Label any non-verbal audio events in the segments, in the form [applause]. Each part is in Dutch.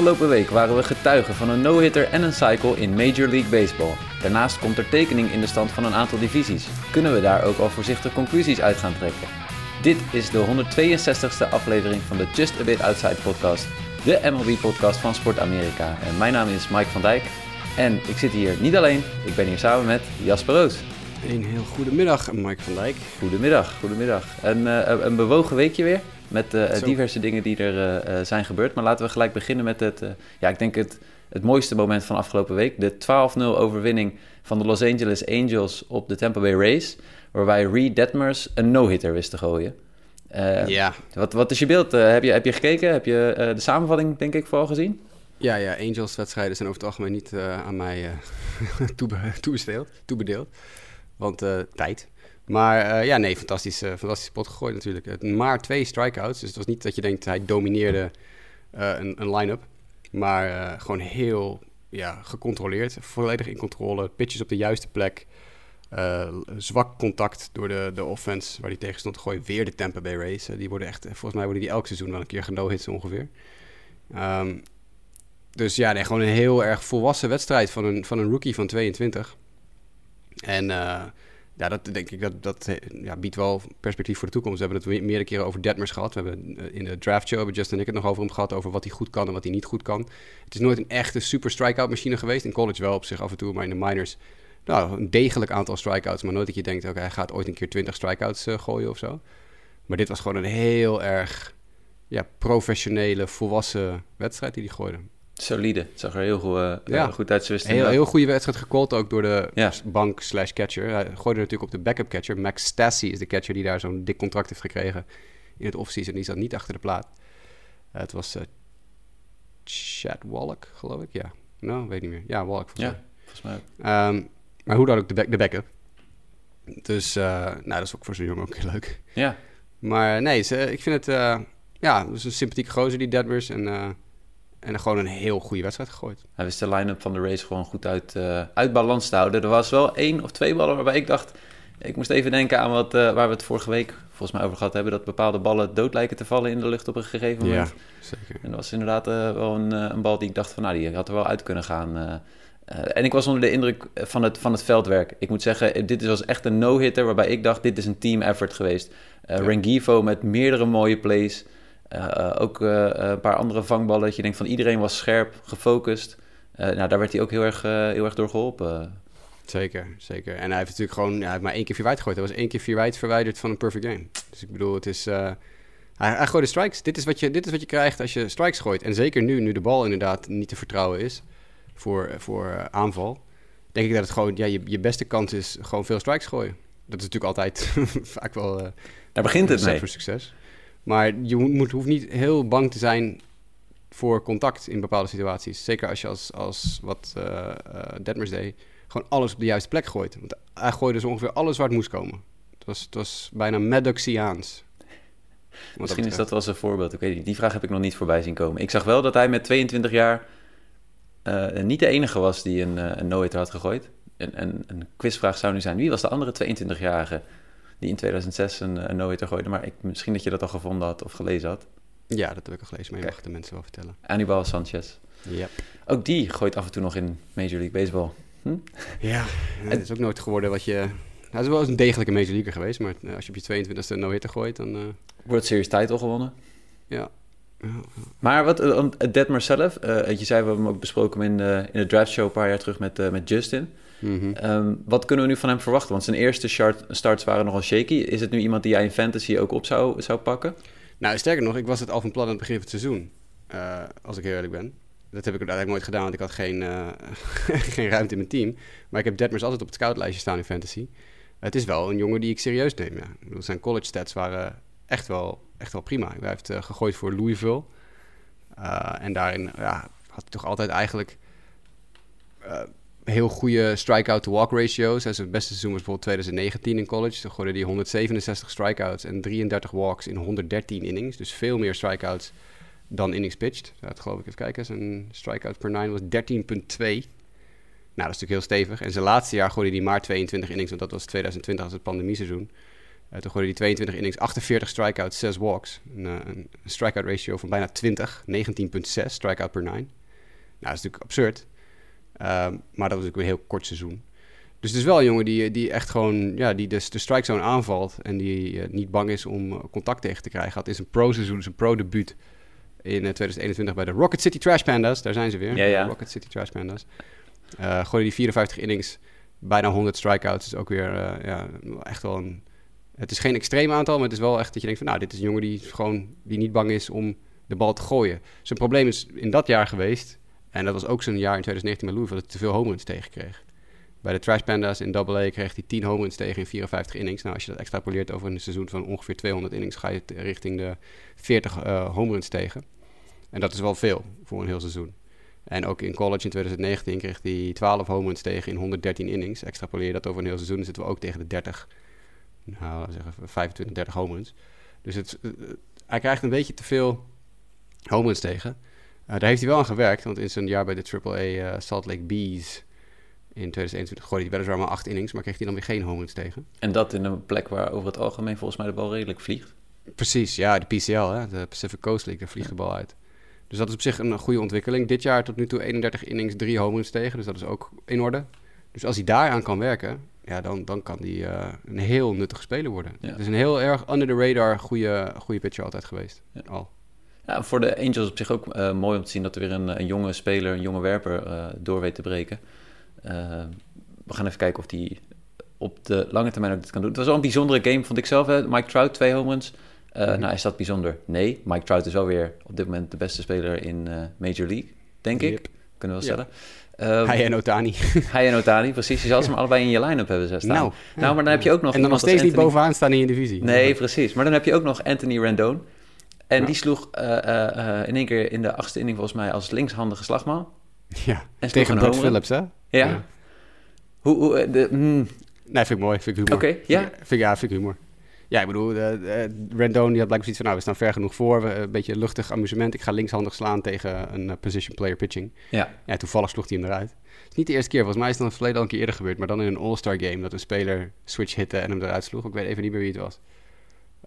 Afgelopen week waren we getuigen van een no-hitter en een cycle in Major League Baseball. Daarnaast komt er tekening in de stand van een aantal divisies. Kunnen we daar ook al voorzichtig conclusies uit gaan trekken? Dit is de 162e aflevering van de Just A Bit Outside podcast, de MLB-podcast van Sport Amerika. En mijn naam is Mike van Dijk en ik zit hier niet alleen, ik ben hier samen met Jasper Roos. Een heel goede middag, Mike van Dijk. Goedemiddag, goedemiddag. Een, uh, een bewogen weekje weer met Zo. diverse dingen die er uh, zijn gebeurd. Maar laten we gelijk beginnen met het, ja, ik denk het, het mooiste moment van afgelopen week. De 12-0 overwinning van de Los Angeles Angels op de Tampa Bay Rays. Waarbij Reed Detmers een no-hitter wist te gooien. ja. Wat, wat is je beeld? heb, je, heb je gekeken? Heb je de samenvatting, denk ik, vooral gezien? Ja, ja, Angels-wedstrijden zijn over het algemeen niet aan mij [laughs] toebe toebesteeld, toebedeeld. Want tijd. Maar uh, ja, nee, fantastisch, uh, fantastisch pot gegooid natuurlijk. Maar twee strikeouts, dus het was niet dat je denkt hij domineerde uh, een, een line-up. Maar gewoon heel ja, gecontroleerd, volledig in controle. Pitches op de juiste plek. zwak contact door de, de offense waar hij tegen stond te gooien. Weer de Tampa Bay Rays. die worden echt, volgens mij worden die elk seizoen wel een keer geno-hits ongeveer. Um, dus ja, nee, gewoon een heel erg volwassen wedstrijd van een, van een rookie van 22. En ja, dat denk ik, dat, dat ja, biedt wel perspectief voor de toekomst. We hebben het meerdere keren over Detmers gehad. We hebben in de draft show, hebben Justin en ik het nog over hem gehad, over wat hij goed kan en wat hij niet goed kan. Het is nooit een echte super strikeout machine geweest. In college wel op zich af en toe, maar in de minors, nou, een degelijk aantal strikeouts. Maar nooit dat je denkt, oké, hij gaat ooit een keer 20 strikeouts uh, gooien of zo. Maar dit was gewoon een heel erg ja, professionele, volwassen wedstrijd die hij gooide. Solide. Het zag er heel goed, uh, ja. goed uit. Heel, heel goede wedstrijd gecallt ook door de ja. bank slash catcher. Hij gooide natuurlijk op de backup catcher. Max Stassi is de catcher die daar zo'n dik contract heeft gekregen in het offseason. Die zat niet achter de plaat. Uh, het was uh, Chad Wallach, geloof ik. Ja, nou, weet niet meer. Ja, Wallach volgens ja, volgens mij. Um, maar hoe dan ook de, back, de backup. Dus, nou, dat is ook voor zo'n jongen ook heel [laughs] leuk. Ja. Maar nee, ze, ik vind het, ja, het is een sympathieke gozer, die Detmers. En en gewoon een heel goede wedstrijd gegooid. Hij wist de line-up van de race gewoon goed uit, uh, uit balans te houden. Er was wel één of twee ballen waarbij ik dacht... Ik moest even denken aan wat, uh, waar we het vorige week volgens mij over gehad hebben... dat bepaalde ballen dood lijken te vallen in de lucht op een gegeven moment. Ja, zeker. En dat was inderdaad uh, wel een, een, bal die ik dacht van... nou, die had er wel uit kunnen gaan. en ik was onder de indruk van het, van het veldwerk. Ik moet zeggen, dit was echt een no-hitter... waarbij ik dacht, dit is een team effort geweest. Ja. Rengifo met meerdere mooie plays... Uh, uh, ook uh, een paar andere vangballen. Dat je denkt van iedereen was scherp, gefocust. nou, daar werd hij ook heel erg, heel erg door geholpen. Zeker, zeker. En hij heeft natuurlijk gewoon hij heeft maar één keer vier wijd gegooid. Hij was één keer vier wijd verwijderd van een perfect game. Dus ik bedoel, het is... hij, hij gooide strikes. Dit is, wat je, dit is wat je krijgt als je strikes gooit. En zeker nu, nu de bal inderdaad niet te vertrouwen is voor, voor aanval... denk ik dat het gewoon... Ja, je, je beste kans is gewoon veel strikes gooien. Dat is natuurlijk altijd [laughs] vaak wel... daar begint het mee. voor succes. Maar je moet, hoeft niet heel bang te zijn voor contact in bepaalde situaties. Zeker als je als, als wat uh, uh, Detmers deed, gewoon alles op de juiste plek gooit. Want hij gooide dus ongeveer alles waar het moest komen. Het was, het was bijna Maddoxiaans. Misschien is dat wel eens een voorbeeld. Ik weet niet, die vraag heb ik nog niet voorbij zien komen. Ik zag wel dat hij met 22 jaar uh, niet de enige was die een, een no-hitter had gegooid. En, en een quizvraag zou nu zijn, wie was de andere 22-jarige die in 2006 een, een no-hitter gooide. Maar ik, misschien dat je dat al gevonden had of gelezen had. Ja, dat heb ik al gelezen, maar je mag de mensen wel vertellen. Anibal Sanchez. Ja. Ook die gooit af en toe nog in Major League Baseball. Hm? Ja, [laughs] het is ook nooit geworden wat je... Hij is wel eens een degelijke Major Leaguer geweest, maar als je op je 22e een no-hitter gooit, dan... Uh... World Series title gewonnen. Ja. Maar wat, uh, Detmer zelf, uh, je zei, we hebben hem ook besproken in de, in de draft show een paar jaar terug met, uh, met Justin. Mm -hmm. um, wat kunnen we nu van hem verwachten? Want zijn eerste start, starts waren nogal shaky. Is het nu iemand die jij in fantasy ook op zou, zou pakken? Nou, sterker nog, ik was het al van plan aan het begin van het seizoen. Uh, als ik heel eerlijk ben. Dat heb ik uiteindelijk nooit gedaan, want ik had geen, uh, [laughs] geen ruimte in mijn team. Maar ik heb Detmers altijd op het scoutlijstje staan in fantasy. Het is wel een jongen die ik serieus neem, ja. Ik bedoel, zijn college stats waren echt wel, echt wel prima. Hij heeft uh, gegooid voor Louisville. En daarin ja, had hij toch altijd eigenlijk heel goede strikeout-to-walk ratio's. Zijn beste seizoen was bijvoorbeeld 2019 in college. Toen gooide hij 167 strikeouts en 33 walks in 113 innings. Dus veel meer strikeouts dan innings pitched. Dat geloof ik even kijken. Zijn strikeout per nine was 13,2. Nou, dat is natuurlijk heel stevig. En zijn laatste jaar gooide hij maar 22 innings, want dat was 2020 als het pandemieseizoen. toen gooide hij 22 innings, 48 strikeouts, 6 walks. Een, een strikeout ratio van bijna 20, 19,6 strikeout per 9. Nou, dat is natuurlijk absurd. Ehm, maar dat was ook een heel kort seizoen. Dus het is wel een jongen die, die echt gewoon ja, die dus de strike zone aanvalt. En die niet bang is om contact tegen te krijgen. Had in zijn pro-seizoen, zijn pro-debuut in 2021 bij de Rocket City Trash Pandas. Daar zijn ze weer. Ja, ja. Rocket City Trash Pandas. Uh, gooide die 54 innings, bijna 100 strikeouts. is ook weer ja, echt wel een... Het is geen extreem aantal, maar het is wel echt dat je denkt van... nou, dit is een jongen die, gewoon, die niet bang is om de bal te gooien. Zijn probleem is in dat jaar geweest... en dat was ook zijn jaar in 2019 met Louisville... dat hij te veel home runs tegenkreeg. Bij de Trash Pandas in AA kreeg hij 10 home runs tegen in 54 innings. Nou, als je dat extrapoleert over een seizoen van ongeveer 200 innings... ga je richting de 40 uh, home runs tegen. En dat is wel veel voor een heel seizoen. En ook in college in 2019 kreeg hij 12 home runs tegen in 113 innings. Extrapoleer dat over een heel seizoen, zitten we ook tegen de 30, nou zeggen 25, 30 home runs. Dus het, uh, hij krijgt een beetje te veel home runs tegen. Uh, daar heeft hij wel aan gewerkt, want in zijn jaar bij de AAA uh, Salt Lake Bees in 2021 gooide hij weliswaar maar 8 innings, maar kreeg hij dan weer geen home runs tegen. En dat in een plek waar over het algemeen volgens mij de bal redelijk vliegt? Precies, ja, de PCL, hè, de Pacific Coast League, daar vliegt de bal uit. Dus dat is op zich een goede ontwikkeling. Dit jaar tot nu toe 31 innings, 3 home runs tegen. Dus dat is ook in orde. Dus als hij daaraan kan werken, ja, dan, dan kan hij uh, een heel nuttige speler worden. Ja. Het is een heel erg under the radar goede, goede pitcher altijd geweest. Ja. Al. Ja, voor de Angels op zich ook uh, mooi om te zien dat er weer een, een jonge speler, een jonge werper uh, door weet te breken. we gaan even kijken of die op de lange termijn ook dit kan doen. Het was wel een bijzondere game, vond ik zelf. Hè? Mike Trout, twee home runs. Mm-hmm. Nou, is dat bijzonder? Nee. Mike Trout is wel weer op dit moment de beste speler in Major League, denk yep. ik. Kunnen we wel stellen. Ja. Um, hij en Otani. [laughs] hij en Otani, precies. Je zal ze maar allebei in je line-up hebben staan. Nou, nou, maar dan heb je ook nog... En dan nog steeds Anthony... niet bovenaan staan in je divisie. Nee, precies. Maar dan heb je ook nog Anthony Rendon. En ja. die sloeg uh, in één keer in de achtste inning volgens mij als linkshandige slagman. Ja, en tegen Brad Phillips, hè? Ja. ja. Hoe... hoe de, mm. Nee, vind ik mooi. Vind ik humor. Oké, okay, ja? Vind, ja, vind ik humor. Ja, ik bedoel, uh, uh, Rendon die had blijkbaar zoiets van... nou, we staan ver genoeg voor. We, een beetje luchtig amusement. Ik ga linkshandig slaan tegen een position player pitching. Ja. ja. Toevallig sloeg hij hem eruit. Het is niet de eerste keer. Volgens mij is het dan het verleden al een keer eerder gebeurd. Maar dan in een All-Star game dat een speler switch hitte en hem eruit sloeg. Ik weet even niet meer wie het was.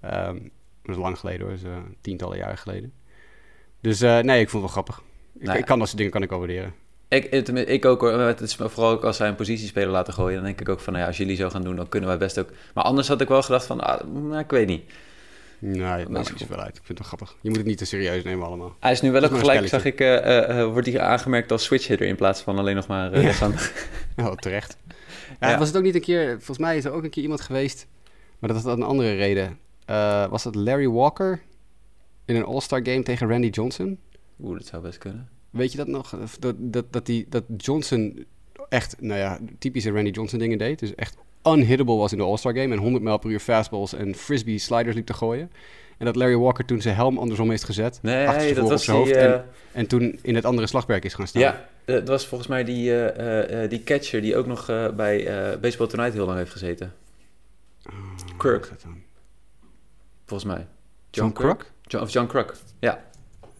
Um, dat is lang geleden hoor. Dat is tientallen jaren geleden. Dus nee, ik vond het wel grappig. Ik, nou ja. ik kan dat soort dingen kan ik wel waarderen. Ik, ik ook hoor. Het is vooral ook als zij een positiespeler laten gooien. Dan denk ik ook van, nou ja, als jullie zo gaan doen, dan kunnen wij best ook. Maar anders had ik wel gedacht van, ah, nou, ik weet niet. Nee, dat maakt niet zoveel uit. Ik vind het wel grappig. Je moet het niet te serieus nemen allemaal. Hij is nu wel ook gelijk, zag ik, uh, uh, wordt hij aangemerkt als switch hitter in plaats van alleen nog maar uh, ja. [laughs] oh, terecht. Ja, ja. Was het ook niet een keer, volgens mij is er ook een keer iemand geweest, maar dat was een andere reden. Was dat Larry Walker in een All-Star game tegen Randy Johnson? Oeh, dat zou best kunnen. Weet je dat nog? Dat, dat, dat, die, dat Johnson echt, nou ja, typische Randy Johnson dingen deed. Dus echt unhittable was in de All-Star Game. En 100 mijl per uur fastballs en frisbee sliders liep te gooien. En dat Larry Walker toen zijn helm andersom heeft gezet. Nee, dat was zijn die, hoofd. Uh... En, en, toen in het andere slagwerk is gaan staan. Ja, dat was volgens mij die, uh, uh, die catcher die ook nog bij Baseball Tonight heel lang heeft gezeten. Oh, Kirk. Volgens mij. John, John Kruk? John, of John Kruk, ja.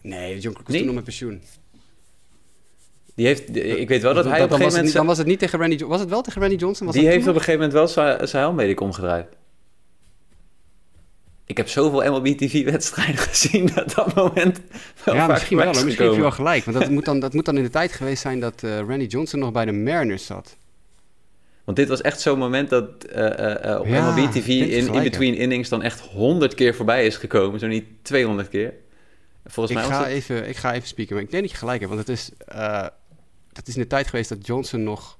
Nee, John Kruk is toen nog met pensioen. Die heeft, ik weet wel dat, dat hij op een gegeven moment... Niet, dan was het niet tegen Randy Was het wel tegen Randy Johnson? Was die heeft op een gegeven moment wel zijn, zijn helm, weet ik, omgedraaid. Ik heb zoveel MLB TV-wedstrijden [laughs] gezien dat dat moment wel Ja, misschien wel. Misschien heb je wel gelijk. Want dat moet, dan, dat moet dan in de tijd geweest zijn dat uh, Randy Johnson nog bij de Mariners zat. Want dit was echt zo'n moment dat uh, uh, op ja, MLB TV in, in between innings dan echt honderd keer voorbij is gekomen. Zo niet 200 keer. Volgens ik mij ga was even, Ik ga even spieken, maar ik denk dat je gelijk hebt. Want het is, uh, het is in de tijd geweest dat Johnson nog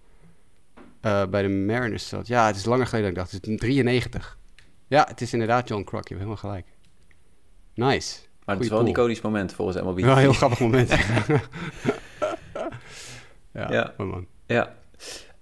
bij de Mariners zat. Ja, het is langer geleden dan ik dacht. Het is 93. Ja, het is inderdaad John Kruk. Je hebt helemaal gelijk. Nice. Maar het is wel een iconisch moment volgens MLB. Wel een heel grappig moment. [laughs] ja, ja. man. Ja.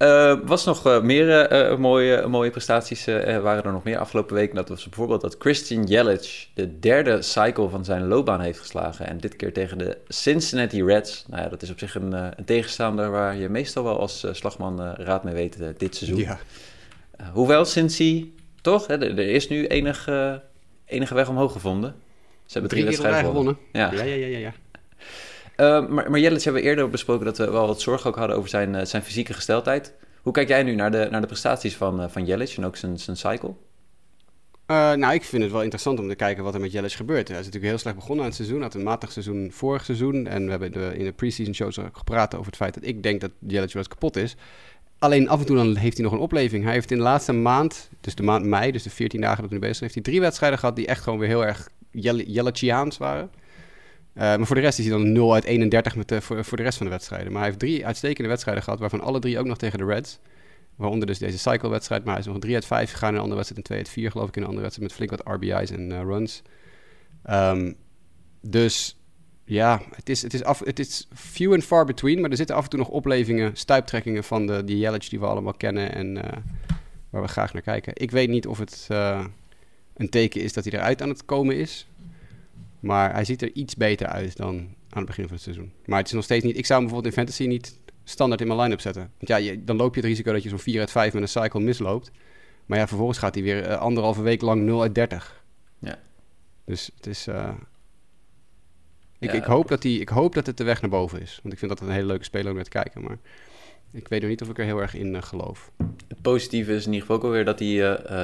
Uh, was nog uh, meer uh, mooie, mooie prestaties waren er nog meer afgelopen week. Dat was bijvoorbeeld dat Christian Yelich de derde cycle van zijn loopbaan heeft geslagen. En dit keer tegen de Cincinnati Reds. Nou ja, dat is op zich een, een tegenstander waar je meestal wel als slagman raad mee weet dit seizoen. Ja. hoewel Cincy, toch, hè, er, er, is nu enig, enige weg omhoog gevonden. Ze hebben drie, drie wedstrijden gewonnen. Ja, ja, ja, ja. ja. Uh, maar, maar hebben we eerder besproken dat we wel wat zorg ook hadden over zijn, uh, zijn fysieke gesteldheid. Hoe kijk jij nu naar de, naar de prestaties van, uh, van en ook zijn, zijn cycle? Uh, nou, ik vind het wel interessant om te kijken wat er met Jelic gebeurt. Hij is natuurlijk heel slecht begonnen aan het seizoen. Had een matig seizoen vorig seizoen. En we hebben de, in de preseason shows gepraat over het feit dat ik denk dat Jelic wel eens kapot is. Alleen af en toe dan heeft hij nog een opleving. Hij heeft in de laatste maand, dus de maand mei, dus de 14 dagen dat hij nu bezig is, heeft hij drie wedstrijden gehad die echt gewoon weer heel erg Jeliciaans waren. Uh, maar voor de rest is hij dan 0 uit 31 met de, voor, voor de rest van de wedstrijden. Maar hij heeft drie uitstekende wedstrijden gehad, waarvan alle drie ook nog tegen de Reds. Waaronder dus deze cycle-wedstrijd. Maar hij is nog een 3 uit 5 gegaan in een andere wedstrijd. En 2 uit 4 geloof ik in een andere wedstrijd. Met flink wat RBI's en uh, runs. Um, dus ja, het is, het, is af, het is few and far between. Maar er zitten af en toe nog oplevingen, stuiptrekkingen van de, die Yelich die we allemaal kennen. En waar we graag naar kijken. Ik weet niet of het een teken is dat hij eruit aan het komen is. Maar hij ziet er iets beter uit dan aan het begin van het seizoen. Maar het is nog steeds niet... Ik zou hem bijvoorbeeld in fantasy niet standaard in mijn line-up zetten. Want ja, je, dan loop je het risico dat je zo'n 4 uit 5 met een cycle misloopt. Maar ja, vervolgens gaat hij weer uh, anderhalve week lang 0 uit 30. Ja. Dus het is... Uh, ik, ja, ik, hoop dat die, ik hoop dat het de weg naar boven is. Want ik vind dat een hele leuke speler om naar te kijken. Maar ik weet nog niet of ik er heel erg in uh, geloof. Het positieve is in ieder geval ook alweer dat hij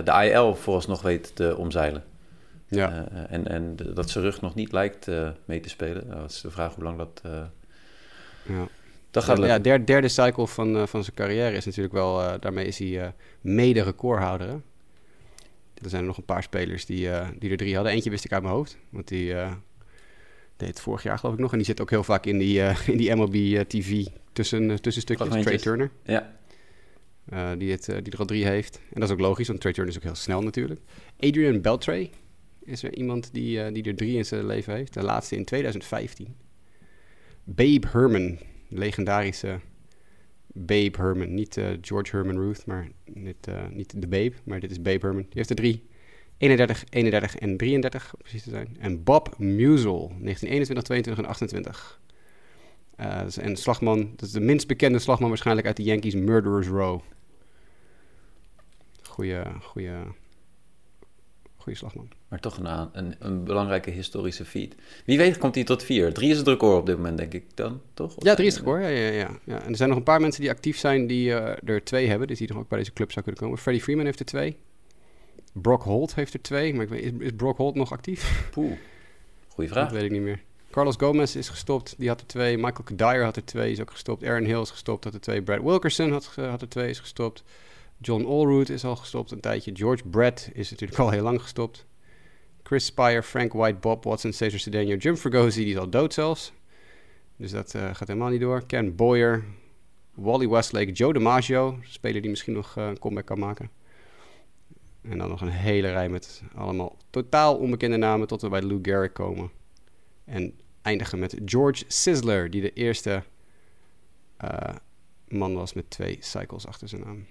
de IL vooralsnog weet te omzeilen. Ja. en, en dat zijn rug nog niet lijkt mee te spelen. Dat is de vraag hoe lang dat... ja. Dat gaat ja, derde, derde cycle van, uh, van zijn carrière is natuurlijk wel... Uh, daarmee is hij uh, mede recordhouder. Er zijn er nog een paar spelers die, die er drie hadden. Eentje wist ik uit mijn hoofd. Want die deed het vorig jaar geloof ik nog. En die zit ook heel vaak in die, in die MLB TV tussen, tussenstukjes. Trey Turner. Ja. die, het, die er al drie heeft. En dat is ook logisch, want Trey Turner is ook heel snel natuurlijk. Adrian Beltre is er iemand die, die er drie in zijn leven heeft. De laatste in 2015. Babe Herman legendarische Babe Herman. Niet uh, George Herman Ruth, maar niet, uh, niet de Babe, maar dit is Babe Herman. Die heeft er drie. 31, 31 en 33, om precies te zijn. En Bob Musial, 1921, 22 en 28. Uh, dus en slagman, dat is de minst bekende slagman waarschijnlijk uit de Yankees Murderers Row. Goeie, goeie goede slagman. Maar toch een, een, een, belangrijke historische feat. Wie weet komt hij tot vier. Drie is het record op dit moment, denk ik dan, toch? ja, drie is het record, ja, ja, ja, ja. En er zijn nog een paar mensen die actief zijn die uh, er twee hebben. Dus die nog ook bij deze club zou kunnen komen. Freddie Freeman heeft er twee. Brock Holt heeft er twee. Maar ik weet, is, is Brock Holt nog actief? [laughs] Poeh, goeie vraag. Dat weet ik niet meer. Carlos Gomez is gestopt, die had er twee. Michael Kadire had er twee, is ook gestopt. Aaron Hill is gestopt, had er twee. Brad Wilkerson had, had er twee, is gestopt. John Allroot is al gestopt een tijdje. George Brett is natuurlijk [laughs] al heel lang gestopt. Chris Spire, Frank White, Bob Watson, Cesar Cedeno, Jim Fregosi, die is al dood zelfs. Dus dat uh, gaat helemaal niet door. Ken Boyer, Wally Westlake, Joe DiMaggio, speler die misschien nog uh, een comeback kan maken. En dan nog een hele rij met allemaal totaal onbekende namen tot we bij Lou Gehrig komen. En eindigen met George Sizzler, die de eerste uh, man was met twee cycles achter zijn naam.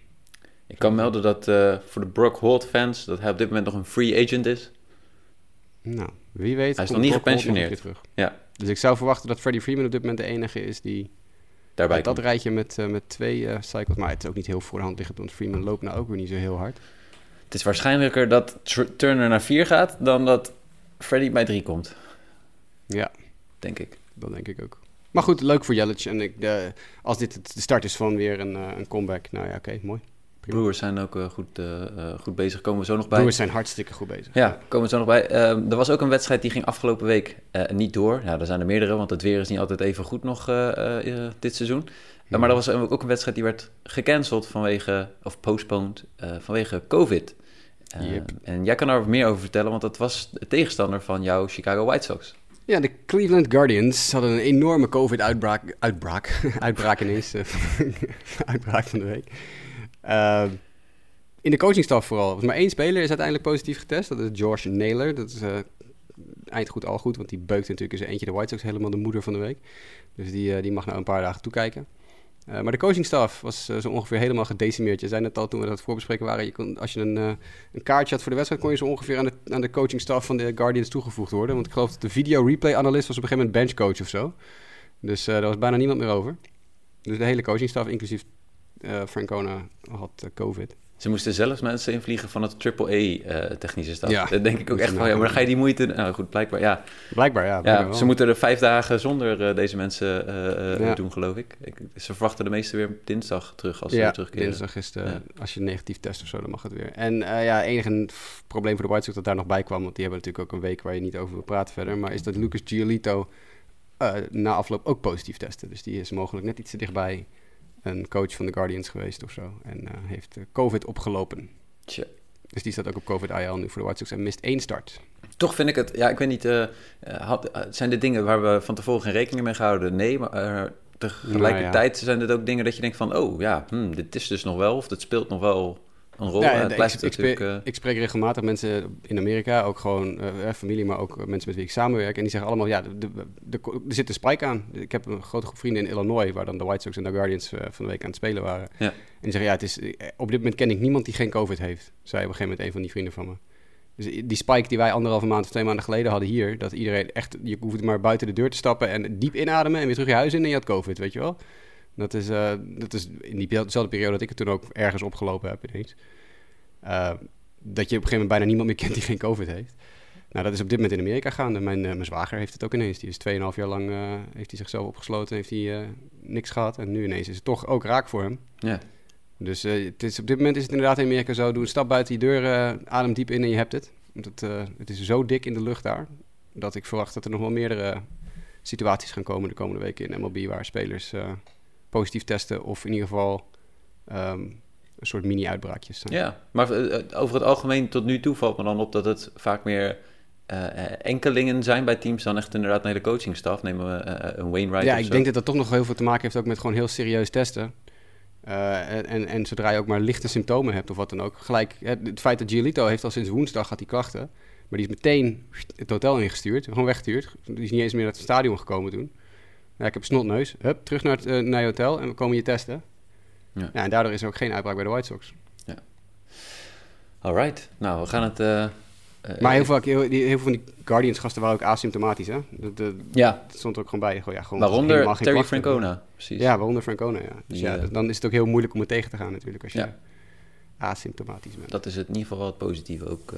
Ik kan melden dat uh, voor de Brock Holt fans dat hij op dit moment nog een free agent is. Nou, wie weet. Hij is nog niet gepensioneerd. Terug. Ja. Dus ik zou verwachten dat Freddie Freeman op dit moment de enige is die daarbij dat rijtje met, uh, met twee uh, cycles. Maar het is ook niet heel voor de hand liggend, want Freeman loopt nou ook weer niet zo heel hard. Het is waarschijnlijker dat Turner naar vier gaat dan dat Freddie bij drie komt. Ja. Denk ik. Dat denk ik ook. Maar goed, leuk voor Jelic. En ik, de, als dit de start is van weer een, uh, een comeback, nou ja, oké, mooi. Brewers zijn ook uh, goed, uh, goed bezig. Komen we zo nog bij. Brewers zijn hartstikke goed bezig. Ja, komen we zo nog bij. Er was ook een wedstrijd die ging afgelopen week niet door. Ja, er zijn er meerdere, want het weer is niet altijd even goed nog dit seizoen. Ja. Maar er was ook een wedstrijd die werd gecanceld vanwege, of postponed, vanwege COVID. Yep. En jij kan daar meer over vertellen, want dat was de tegenstander van jouw Chicago White Sox. Ja, de Cleveland Guardians hadden een enorme COVID-uitbraak. Uitbraak, [laughs] uitbraak ineens. [laughs] uitbraak van de week. Uh, in de coachingstaf vooral. Was maar één speler is uiteindelijk positief getest. Dat is George Naylor. Dat is uh, eind goed al goed, want die beukt natuurlijk zijn eentje de White Sox helemaal de moeder van de week. Dus die, uh, die mag nou een paar dagen toekijken. Uh, maar de coachingstaf was zo ongeveer helemaal gedecimeerd. Je zei net al toen we dat voorbespreken waren. Je kon, als je een, een kaartje had voor de wedstrijd, kon je zo ongeveer aan de, aan de coachingstaf van de Guardians toegevoegd worden. Want ik geloof dat de video replay analyst was op een gegeven moment benchcoach of zo. Dus daar was bijna niemand meer over. Dus de hele coachingstaf, inclusief uh, Francona had uh, COVID. Ze moesten zelfs mensen invliegen van het AAA-technische staf. Ja. Dat denk ik ook echt van, ja, maar dan ga je die moeite... Nou goed, blijkbaar, ja. Blijkbaar, ja. ja wel. ze moeten er vijf dagen zonder eh, deze mensen eh, eh, Ja. doen, geloof ik. ik. Ze verwachten de meeste weer dinsdag terug als ze weer ja, terugkeren. dinsdag is de, als je negatief test of zo, dan mag het weer. En eh, ja, enige probleem voor de White Sox dat daar nog bij kwam, want die hebben natuurlijk ook een week waar je niet over wil praten verder, maar is dat Lucas Giolito eh, na afloop ook positief testte. Dus die is mogelijk net iets te dichtbij een coach van de Guardians geweest of zo en eh, heeft eh, COVID opgelopen. Tja. Dus die staat ook op COVID-IL nu voor de White Sox en mist één start. Toch vind ik het, ja, ik weet niet, eh, had, zijn dit dingen waar we van tevoren geen rekening mee gehouden? Nee, maar tegelijkertijd zijn dit ook dingen dat je denkt van, oh ja, hm, dit is dus nog wel, of dit speelt nog wel een rol. Ja, Eh, ik, spreek, eh, ik spreek regelmatig mensen in Amerika, ook gewoon eh, familie, maar ook mensen met wie ik samenwerk. En die zeggen allemaal, ja, de, de, de- er zit een spike aan. Ik heb een grote groep vrienden in Illinois, waar dan de White Sox en de Guardians van de week aan het spelen waren. Ja. En die zeggen, ja, het is, op dit moment ken ik niemand die geen COVID heeft. Zei op een gegeven moment een van die vrienden van me. Dus die spike die wij anderhalve maand of twee maanden geleden hadden hier, dat iedereen echt, je hoeft maar buiten de deur te stappen en diep inademen en weer terug je huis in en je had COVID, weet je wel. Dat is, eh, dat is in diezelfde periode dat ik het toen ook ergens opgelopen heb ineens. Uh, dat je op een gegeven moment bijna niemand meer kent die geen COVID heeft. Nou, dat is op dit moment in Amerika gaande. Mijn, uh, mijn zwager heeft het ook ineens. Die is 2,5 jaar lang heeft hij zichzelf opgesloten, heeft hij niks gehad. En nu ineens is het toch ook raak voor hem. ja. Dus het is, op dit moment is het inderdaad in Amerika zo. Doe een stap buiten je deur, adem diep in en je hebt het. Want het, het is zo dik in de lucht daar. Dat ik verwacht dat er nog wel meerdere situaties gaan komen de komende weken in MLB. Waar spelers positief testen of in ieder geval um, een soort mini-uitbraakjes zijn. Ja, maar uh, over het algemeen tot nu toe valt me dan op dat het vaak meer uh, enkelingen zijn bij teams dan echt inderdaad een hele coachingstaf. Nemen we uh, een Wainwright Ja, ik zo. denk dat dat toch nog heel veel te maken heeft ook met gewoon heel serieus testen. Uh, en, en zodra je ook maar lichte symptomen hebt of wat dan ook, gelijk het feit dat Giolito heeft al sinds woensdag had hij klachten, maar die is meteen het hotel ingestuurd, gewoon weggestuurd. Die is niet eens meer naar het stadion gekomen toen. Ik heb snotneus, hup, terug naar, het, uh, naar je hotel en we komen je testen. Ja. ja. en daardoor is er ook geen uitbraak bij de White Sox. Ja. Alright, nou we gaan het... Uh, maar heel veel, heel, heel veel van die Guardians-gasten waren ook asymptomatisch, hè? De, de, ja. Dat stond er ook gewoon bij. Gewoon, ja, gewoon waaronder Terry klachten. Francona, precies. Ja, waaronder Francona, ja. Dus ja. ja, dan is het ook heel moeilijk om het tegen te gaan natuurlijk, als je asymptomatisch bent. Dat is het in ieder geval wel het positieve ook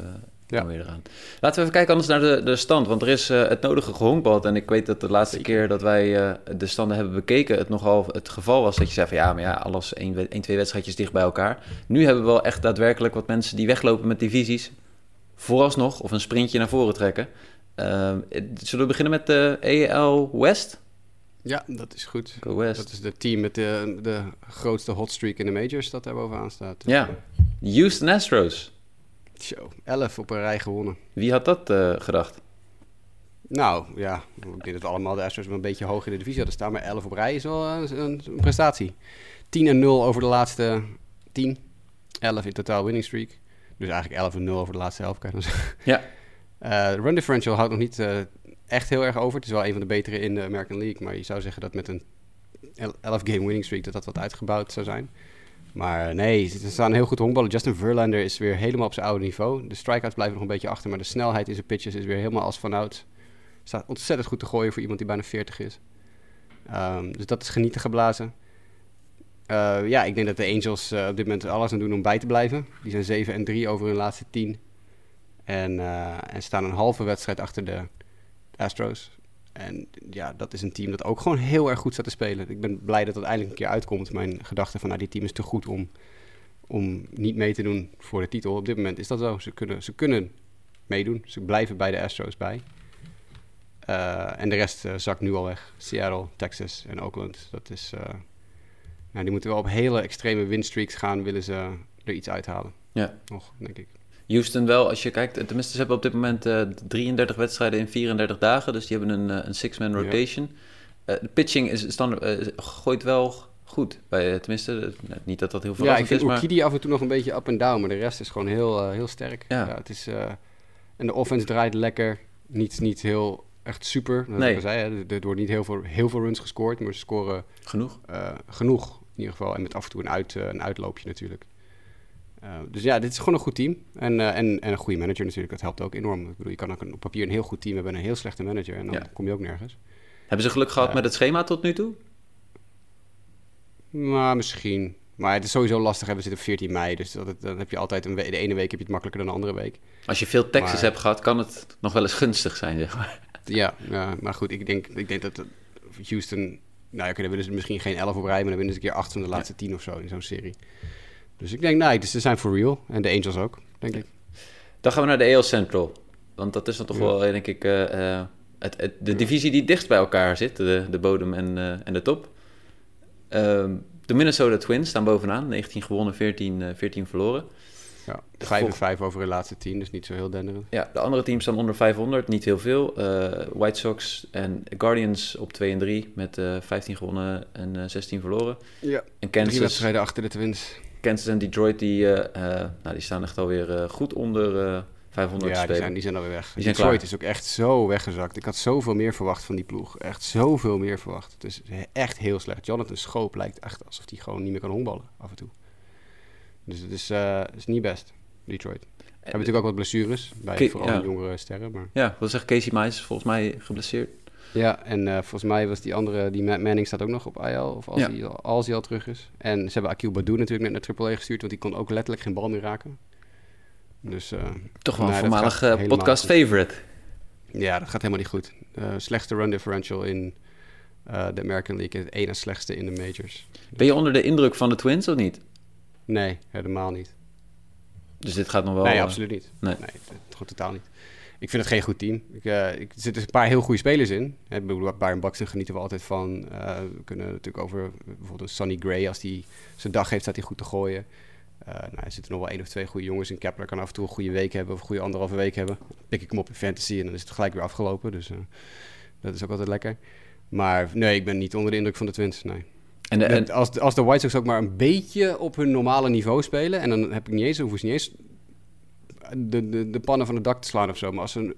ja. weer eraan. Laten we even kijken anders naar de, de stand, want er is uh, het nodige gehonkbald. En ik weet dat de laatste Zeker. keer dat wij uh, de standen hebben bekeken, het nogal het geval was dat je zei van ja, maar ja, alles één, één twee wedstrijdjes dicht bij elkaar. Nu hebben we wel echt daadwerkelijk wat mensen die weglopen met divisies, vooralsnog, of een sprintje naar voren trekken. Uh, zullen we beginnen met de EL West? Ja, dat is goed. Go West. Dat is het team met de, de grootste hotstreak in de majors dat daar bovenaan staat. Ja, Houston Astros. Zo, 11 op een rij gewonnen. Wie had dat uh, gedacht? Nou, ja, ik denk dat allemaal de Astros wel een beetje hoog in de divisie hadden staan, maar 11 op rij is wel een, een, een prestatie. 10 en 0 over de laatste 10, 11 in totaal winning streak. Dus eigenlijk 11 en 0 over de laatste helft, kan je dan zeggen. Ja. Uh, run differential houdt nog niet uh, echt heel erg over. Het is wel een van de betere in de American League. Maar je zou zeggen dat met een 11 game winning streak dat dat wat uitgebouwd zou zijn. Maar nee, ze staan heel goed honkballen. Justin Verlander is weer helemaal op zijn oude niveau. De strikeouts blijven nog een beetje achter. Maar de snelheid in zijn pitches is weer helemaal als vanouds. Staat ontzettend goed te gooien voor iemand die bijna 40 is. Um, dus dat is genieten geblazen. Uh, ja, ik denk dat de Angels uh, op dit moment alles aan doen om bij te blijven. Die zijn 7 en 3 over hun laatste 10. En, uh, en staan een halve wedstrijd achter de Astros. En ja, dat is een team dat ook gewoon heel erg goed staat te spelen. Ik ben blij dat dat eindelijk een keer uitkomt. Mijn gedachte van, nou, dit team is te goed om, om niet mee te doen voor de titel. Op dit moment is dat zo. Ze kunnen, ze kunnen meedoen. Ze blijven bij de Astros bij. Uh, en de rest uh, zakt nu al weg. Seattle, Texas en Oakland. Dat is... Uh, nou, die moeten wel op hele extreme winstreaks gaan, willen ze er iets uithalen. Ja. Nog, denk ik. Houston wel, als je kijkt, tenminste ze hebben op dit moment uh, 33 wedstrijden in 34 dagen, dus die hebben een, uh, een six-man rotation. Ja. Uh, de pitching is standaard, gooit wel goed, bij, tenminste, niet dat dat heel veel Ja, ik vind is, maar... Af en toe nog een beetje up en down, maar de rest is gewoon heel, heel sterk. Ja. ja het is, en de offense draait lekker, niet, niet heel echt super. Dat nee. ik zei, hè. er wordt niet heel veel, heel veel runs gescoord, maar ze scoren genoeg. genoeg in ieder geval. En met af en toe een, uit, een uitloopje natuurlijk. Uh, dus ja, dit is gewoon een goed team. En, uh, en, en een goede manager natuurlijk, dat helpt ook enorm. Ik bedoel, je kan ook op papier een heel goed team hebben en een heel slechte manager. En dan ja. kom je ook nergens. Hebben ze geluk gehad uh, met het schema tot nu toe? Maar misschien. Maar het is sowieso lastig. We zitten op 14 mei, dus dat, dan heb je altijd een de ene week heb je het makkelijker dan de andere week. Als je veel Texas Maar- hebt gehad, kan het nog wel eens gunstig zijn, zeg maar. Ja, ja, maar goed, ik denk, ik denk dat Houston... Nou, oké, dan willen ze misschien geen 11 op rij, maar dan winnen ze een keer 8 van de laatste 10 of zo in zo'n serie. Dus ik denk, nee, dus ze zijn for real. En de Angels ook, denk ik. Dan gaan we naar de AL Central. Want dat is dan toch Ja. wel, denk ik, eh, eh, het, het, de divisie die dichtst bij elkaar zit. De, de bodem en, eh, en de top. Ehm, de Minnesota Twins staan bovenaan. 19 gewonnen, 14, eh, 14 verloren. Ja, De 5 en volg- 5 over de laatste 10, dus niet zo heel denderend. Ja, de andere teams staan onder 500, niet heel veel. Eh, White Sox en Guardians op 2 en 3 met eh 15 gewonnen en eh, 16 verloren. Ja, En drie Kansas, wedstrijden achter de Twins. Kansas en Detroit die, eh, eh, nou, die staan echt alweer eh, goed onder eh 500 Ja, die zijn, die zijn alweer weg. Die Detroit klaar. is ook echt zo weggezakt. Ik had zoveel meer verwacht van die ploeg. Echt zoveel meer verwacht. Het is echt heel slecht. Jonathan Schoop lijkt echt alsof hij gewoon niet meer kan honkballen af en toe. Dus het is, het is niet best, Detroit. We hebben natuurlijk ook wat blessures bij vooral ja. jongere sterren. Maar... Ja, wat zegt Casey Mize? is Volgens mij geblesseerd. Ja, en eh, volgens mij was die andere, die Manning staat ook nog op IL. Of als, Ja. hij, al- als hij al terug is. En ze hebben Akil Badoer natuurlijk net naar AAA gestuurd. Want die kon ook letterlijk geen bal meer raken. Dus eh, Toch wel een Nee, voormalig eh, podcast goed. favorite. Ja, dat gaat helemaal niet goed. Slechtste run differential in de American League. Het ene slechtste in de majors. Ben je onder de indruk van de Twins of niet? Nee, helemaal niet. Dus dit gaat nog wel... nee, absoluut niet. nee. Nee, het- gewoon totaal niet. Ik vind het geen goed team. Ik, eh, ik, er zitten een paar heel goede spelers in. Hè, Byron Buxton genieten we altijd van. Eh, we kunnen natuurlijk over bijvoorbeeld Sonny Gray. Als hij zijn dag heeft, staat hij goed te gooien. Eh, nou, er zitten nog wel één of twee goede jongens in. Kepler kan af en toe een goede week hebben of een goede anderhalve week hebben. Dan pik ik hem op in fantasy en dan is het gelijk weer afgelopen. Dus dat is ook altijd lekker. Maar nee, ik ben niet onder de indruk van de Twins. Nee. En, de, en, Met- als, de- als de White Sox ook maar een beetje op hun normale niveau spelen... en dan heb ik niet eens, hoeven ze niet eens de, de, de pannen van het dak te slaan of zo... maar als ze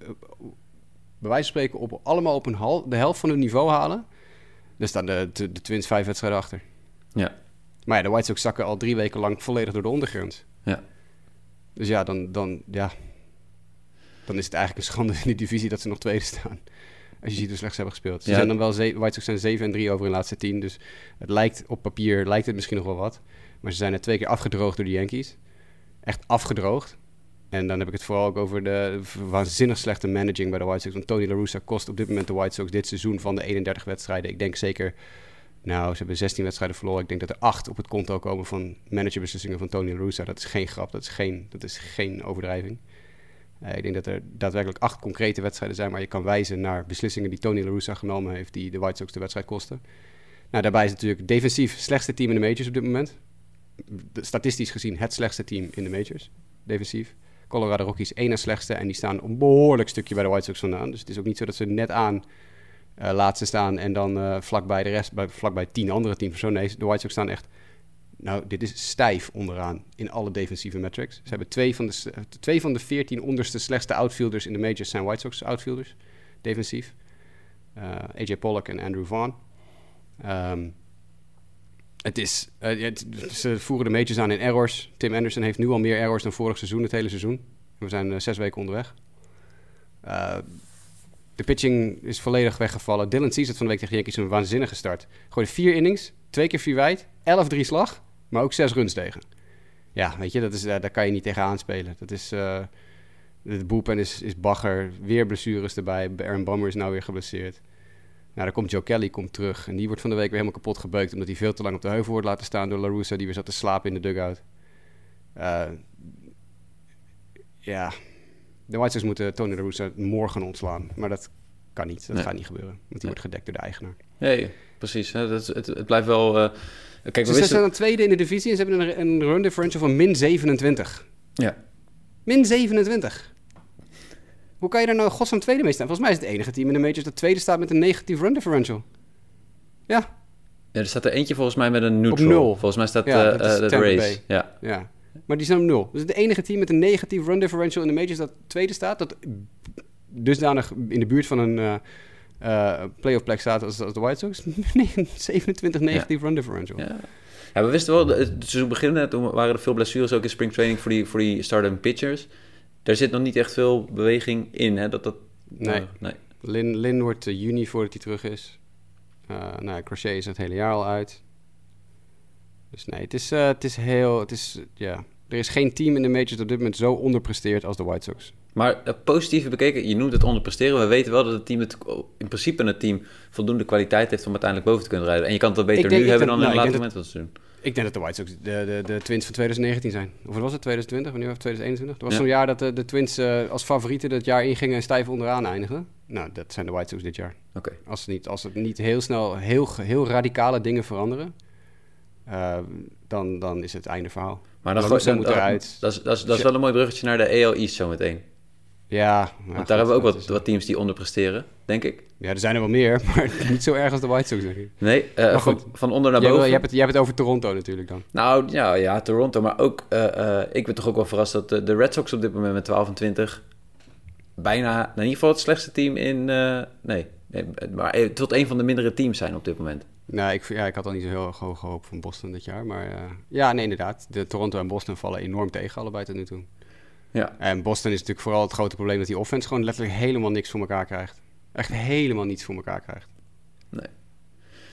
bij wijze van spreken op, allemaal op een hal, de helft van hun niveau halen... dan staan de, de, de Twins vijf wedstrijden achter. ja, Maar ja, de White Sox zakken al drie weken lang volledig door de ondergrond. ja. Dus ja, dan, dan, ja, dan is het eigenlijk een schande in die divisie dat ze nog tweede staan. Als je ziet hoe slecht ze hebben gespeeld. Ze Ja. zijn dan wel ze- White Sox zijn 7 en 3 over hun laatste 10. Dus het lijkt op papier lijkt het misschien nog wel wat. Maar ze zijn er twee keer afgedroogd door de Yankees. Echt afgedroogd. En dan heb ik het vooral ook over de waanzinnig slechte managing bij de White Sox. Want Tony La Russa kost op dit moment de White Sox dit seizoen van de 31 wedstrijden. Ik denk zeker, nou, ze hebben 16 wedstrijden verloren. Ik denk dat er 8 op het konto komen van managerbeslissingen van Tony La Russa. Dat is geen grap, dat is geen, dat is geen overdrijving. Eh, ik denk dat er daadwerkelijk acht concrete wedstrijden zijn waar je kan wijzen naar beslissingen die Tony La Russa genomen heeft, die de White Sox de wedstrijd kosten. Nou, daarbij is natuurlijk defensief slechtste team in de majors op dit moment. Statistisch gezien het slechtste team in de majors, defensief. Colorado Rockies één na slechtste en die staan een behoorlijk stukje bij de White Sox vandaan. Dus het is ook niet zo dat ze net aan eh, laatste staan en dan eh vlakbij de rest, bij, vlakbij tien andere teams. nee, de White Sox staan echt nou, dit is stijf onderaan in alle defensieve metrics. Ze hebben twee van de, twee van de 14 onderste slechtste outfielders in de majors zijn White Sox outfielders, defensief. Eh, AJ Pollock en Andrew Vaughn. Ehm, het is, eh, ze voeren de majors aan in errors. Tim Anderson heeft nu al meer errors dan vorig seizoen, het hele seizoen. We zijn eh, zes weken onderweg. Eh, de pitching is volledig weggevallen. Dylan Cease had van de week tegen Yankees een waanzinnige start. Gooide vier innings, twee keer vier wijd, 11 drie slag, maar ook zes runs tegen. Ja, weet je, dat is, daar kan je niet tegen aanspelen. Dat is, de boelpen is, is bagger, weer blessures erbij. Aaron Bummer is nou weer geblesseerd. Nou, dan komt Joe Kelly komt terug en die wordt van de week weer helemaal kapot gebeukt... omdat hij veel te lang op de heuvel wordt laten staan door La Russa... die weer zat te slapen in de dugout. Eh, ja, de White Sox moeten Tony La Russa morgen ontslaan. Maar dat kan niet, dat Nee. gaat niet gebeuren. Want die Nee. wordt gedekt door de eigenaar. Nee, precies. Het, het blijft wel... eh, kijk, we Ze zijn dan tweede in de divisie en ze hebben een, een run differential van min 27. Ja. Min 27. Hoe kan je daar nou godsnaam tweede mee staan? Volgens mij is het enige team in de majors dat tweede staat met een negatief run differential. Ja, ja, er staat er eentje volgens mij met een neutral. nul. Volgens mij staat Ja, dat is eh, de race. Ja. ja. Maar die zijn op nul. Dus het enige team met een negatief run differential in de majors dat tweede staat, dat dusdanig in de buurt van een eh, playoff plek staat als, als de White Sox. [laughs] 27 negatief run differential. Ja. ja, we wisten wel, het seizoen beginnen, toen waren er veel blessures ook in springtraining voor die, voor die starting pitchers. Daar zit nog niet echt veel beweging in, hè? Dat, dat, Nee. eh, nee. Lin, Lin wordt eh, juni voordat hij terug is. Eh nou, ja, Crochet is het hele jaar al uit. Dus nee, het is, het is heel... Het is, ja, er is geen team in de majors dat op dit moment zo onderpresteert als de White Sox. Maar uh, positief bekeken, je noemt het onderpresteren. We weten wel dat het team het, in principe een team voldoende kwaliteit heeft om uiteindelijk boven te kunnen rijden. En je kan het wel beter nu hebben dan in een later moment wat te doen. Ik denk dat de White Sox de, de, de Twins van 2019 zijn. Of was het 2020? Wanneer was 2021? Er was zo'n jaar dat de, de Twins uh, als favorieten dat jaar ingingen en stijf onderaan eindigden. Nou, dat zijn de White Sox dit jaar. Oké. Als, niet, als het niet heel snel heel, heel radicale dingen veranderen, uh, dan, dan is het einde verhaal. Maar dan moet eruit. Dat is, dat, is, dat is wel een mooi bruggetje naar de EL East zometeen. Ja. Want daar hebben we ook wat, wat teams die onderpresteren, denk ik. Ja, er zijn er wel meer, [laughs] maar niet zo erg als de White Sox, denk ik. Nee, uh, van, van, onder naar boven. Jij, hebt het, jij hebt het over Toronto natuurlijk dan. Nou, ja, ja Toronto. Maar ook, uh, uh, ik ben toch ook wel verrast dat de, de, Red Sox op dit moment met 12 en 20... bijna, nou, in ieder geval het slechtste team in... nee, nee, maar tot een van de mindere teams zijn op dit moment. Nou, ik, ja, ik had al niet zo heel hoog hoop van Boston dit jaar. Maar ja, nee, inderdaad. De Toronto en Boston vallen enorm tegen, allebei tot nu toe. Ja. En Boston is natuurlijk vooral het grote probleem dat die offense gewoon letterlijk helemaal niks voor elkaar krijgt. Echt helemaal niets voor elkaar krijgt. Nee.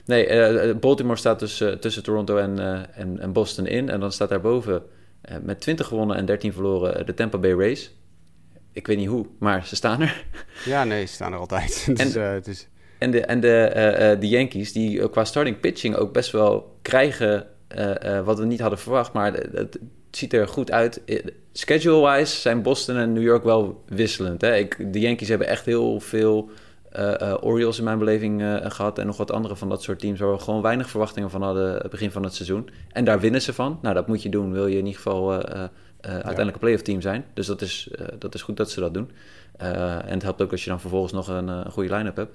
Nee, uh, Baltimore staat dus uh, tussen Toronto en, uh, en, en, Boston in. En dan staat daarboven met 20 gewonnen en 13 verloren de Tampa Bay Rays. Ik weet niet hoe, maar ze staan er. [laughs] Ja, nee, ze staan er altijd. [laughs] dus, en, het is... en, de, en de, de Yankees, die qua starting pitching ook best wel krijgen wat we niet hadden verwacht. Maar het ziet er goed uit schedule-wise zijn Boston en New York wel wisselend. Hè? Ik, de Yankees hebben echt heel veel uh, Orioles in mijn beleving gehad. En nog wat andere van dat soort teams waar we gewoon weinig verwachtingen van hadden het begin van het seizoen. En daar winnen ze van. Nou, dat moet je doen, wil je in ieder geval uiteindelijk een playoff team zijn. Dus dat is, dat is goed dat ze dat doen. en het helpt ook als je dan vervolgens nog een, een goede line-up hebt.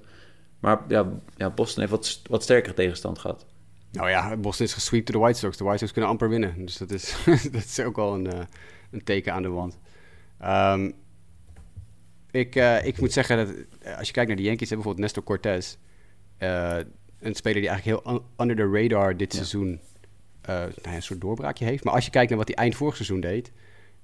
Maar ja, ja, Boston heeft wat, wat sterkere tegenstand gehad. Nou ja, Boston is gesweept door de White Sox. De White Sox kunnen amper winnen. Dus dat is, [laughs] dat is ook wel een, een teken aan de wand. Um, ik, uh, ik moet zeggen dat uh, als je kijkt naar de Yankees, hebben bijvoorbeeld Nestor Cortez. Uh, een speler die eigenlijk heel under the radar dit ja. seizoen nou, een soort doorbraakje heeft. Maar als je kijkt naar wat hij eind vorig seizoen deed,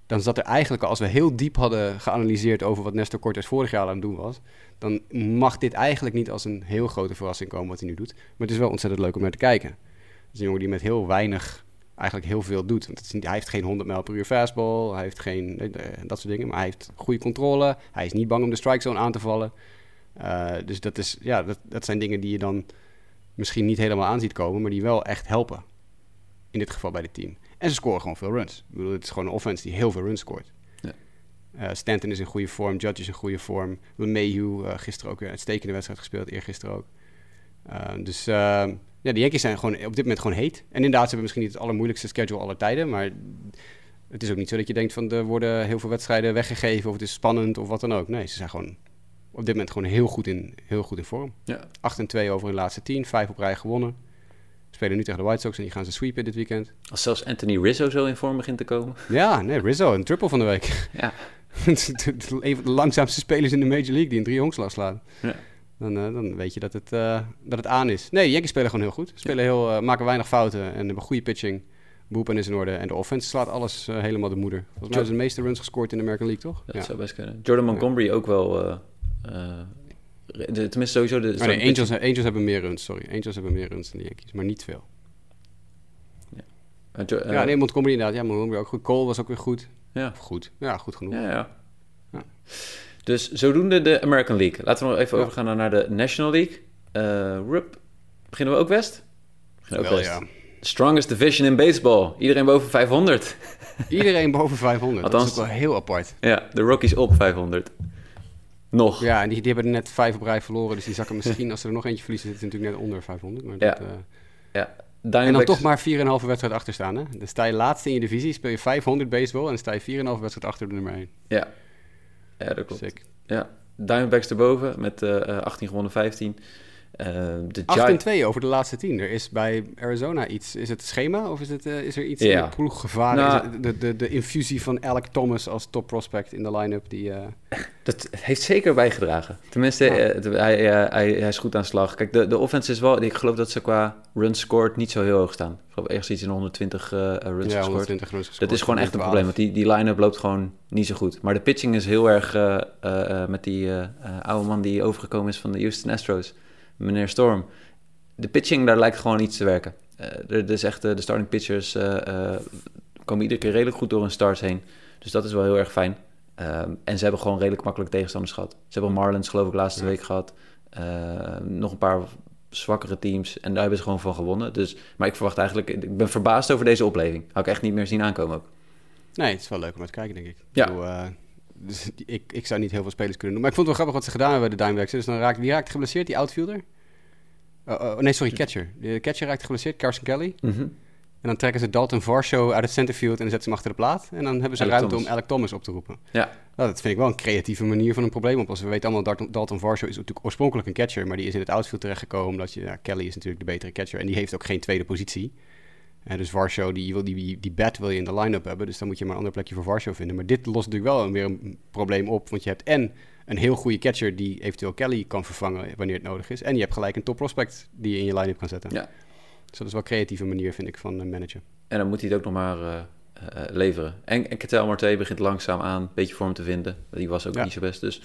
dan zat er eigenlijk, als we heel diep hadden geanalyseerd over wat Nestor Cortez vorig jaar aan het doen was, dan mag dit eigenlijk niet als een heel grote verrassing komen wat hij nu doet. Maar het is wel ontzettend leuk om naar te kijken. Het is een jongen die met heel weinig eigenlijk heel veel doet. Want hij heeft geen 100 mijl per uur fastball, hij heeft geen dat soort dingen, maar hij heeft goede controle. Hij is niet bang om de strike zone aan te vallen. Uh, dus dat, is, ja, dat, dat zijn dingen die je dan misschien niet helemaal aan ziet komen, maar die wel echt helpen. In dit geval bij het team. En ze scoren gewoon veel runs. Ik bedoel, het is gewoon een offense die heel veel runs scoort. Ja. Uh, Stanton is in goede vorm, Judge is in goede vorm. Mayhew uh, gisteren ook weer een uitstekende wedstrijd gespeeld, eergisteren ook. dus ja, de Yankees zijn gewoon op dit moment gewoon heet. En inderdaad, ze hebben misschien niet het allermoeilijkste schedule aller tijden, maar het is ook niet zo dat je denkt van er worden heel veel wedstrijden weggegeven of het is spannend of wat dan ook. Nee, ze zijn gewoon op dit moment gewoon heel goed in, heel goed in vorm. Ja. 8 en 2 over hun laatste 10, 5 op rij gewonnen. Spelen nu tegen de White Sox en die gaan ze sweepen dit weekend. Als zelfs Anthony Rizzo zo in vorm begint te komen. Ja, nee, Rizzo, een triple van de week. Ja. [laughs] een van de langzaamste spelers in de Major League die een drie honkslag slaan. Ja. Dan, uh, dan, weet je dat het, uh, dat het aan is. Nee, Yankees spelen gewoon heel goed. Spelen heel, uh, maken weinig fouten en hebben goede pitching. Boepen is in orde. En de offense slaat alles helemaal de moeder. Volgens mij hebben ze de meeste runs gescoord in de American League, toch? Dat ja. zou best kunnen. Jordan Montgomery ook wel... De, tenminste, sowieso... De, oh, nee, Angels, Angels hebben meer runs, sorry. Angels hebben meer runs dan de Yankees, maar niet veel. Ja, jo, ja nee, Montgomery inderdaad. Ja, Montgomery ook goed. Cole was ook weer goed. Ja. Goed. Ja, goed genoeg. Ja, ja. Dus zodoende de American League. Laten we nog even ja. overgaan naar de National League. Uh, Rup, beginnen we ook West? Beginnen ook Wel, West. Ja. Strongest division in baseball. Iedereen boven 500. Iedereen boven 500. Althans, dat is ook wel heel apart. Ja, de Rockies op 500. Nog. Ja, en die, die hebben er net vijf op rij verloren. Dus die zakken misschien, als ze er nog eentje verliezen, zitten natuurlijk net onder 500. Maar ja. Dat, uh... ja. Diamondbacks... En dan toch maar 4,5 wedstrijd achter staan. Hè? Dan sta je laatste in je divisie, speel je 500 baseball en dan sta je 4,5 wedstrijd achter de nummer 1. Ja, ja dat klopt. Sick. Ja, Diamondbacks erboven met uh, 18 gewonnen 15. Uh, de 8 en 2 over de laatste 10. Er is bij Arizona iets. Is het schema of is, het, uh, is er iets ja. in ploeggevaar? Nou, de, de, de infusie van Alec Thomas als top prospect in de line-up. Die, uh... Dat heeft zeker bijgedragen. Tenminste, ja. hij, hij, hij, is goed aan de slag. Kijk, de, de offense is wel. Ik geloof dat ze qua runs scored niet zo heel hoog staan. Ik geloof ergens iets in 120 runs ja, gescoord. 120 runs gescoord. Dat is gewoon echt een probleem. Want die, die line-up loopt gewoon niet zo goed. Maar de pitching is heel erg met die oude man die overgekomen is van de Houston Astros meneer Storm. de pitching, daar lijkt gewoon iets te werken. Uh, er, is echt, de starting pitchers komen iedere keer redelijk goed door hun starts heen. Dus dat is wel heel erg fijn. Ehm, en ze hebben gewoon redelijk makkelijk tegenstanders gehad. Ze hebben Marlins geloof ik laatste week gehad. nog een paar zwakkere teams. En daar hebben ze gewoon van gewonnen. Dus, maar ik verwacht eigenlijk... Ik ben verbaasd over deze opleving. Had ik echt niet meer zien aankomen ook. Nee, het is wel leuk om te kijken, denk ik. Ja. Ik, dus ik, ik zou niet heel veel spelers kunnen doen. Maar ik vond het wel grappig wat ze gedaan hebben bij de Diamondbacks. Dus dan raakt, wie raakt geblesseerd? Die outfielder? Oh, oh, nee, sorry, catcher. De catcher raakt geblesseerd, Carson Kelly. Mhm. En dan trekken ze Dalton Varsho uit het centerfield en zetten ze hem achter de plaat. En dan hebben ze ruimte om Alec Thomas op te roepen. Ja. Nou, dat vind ik wel een creatieve manier van een probleem op. Als we weten allemaal, Dalton, Dalton Varsho is natuurlijk oorspronkelijk een catcher, maar die is in het outfield terechtgekomen. Omdat je, ja, Kelly is natuurlijk de betere catcher en die heeft ook geen tweede positie. Uh, dus Varsho, die, wil, die, die bat wil je in de line-up hebben. Dus dan moet je maar een ander plekje voor Varsho vinden. Maar dit lost natuurlijk wel weer een probleem op. Want je hebt en een heel goede catcher die eventueel Kelly kan vervangen wanneer het nodig is. En je hebt gelijk een top prospect die je in je line-up kan zetten. Ja. Dus dat is wel een creatieve manier, vind ik, van managen. En dan moet hij het ook nog maar uh, leveren. En, en Ketel Marte begint langzaam aan een beetje vorm te vinden. Die was ook niet zo best, dus...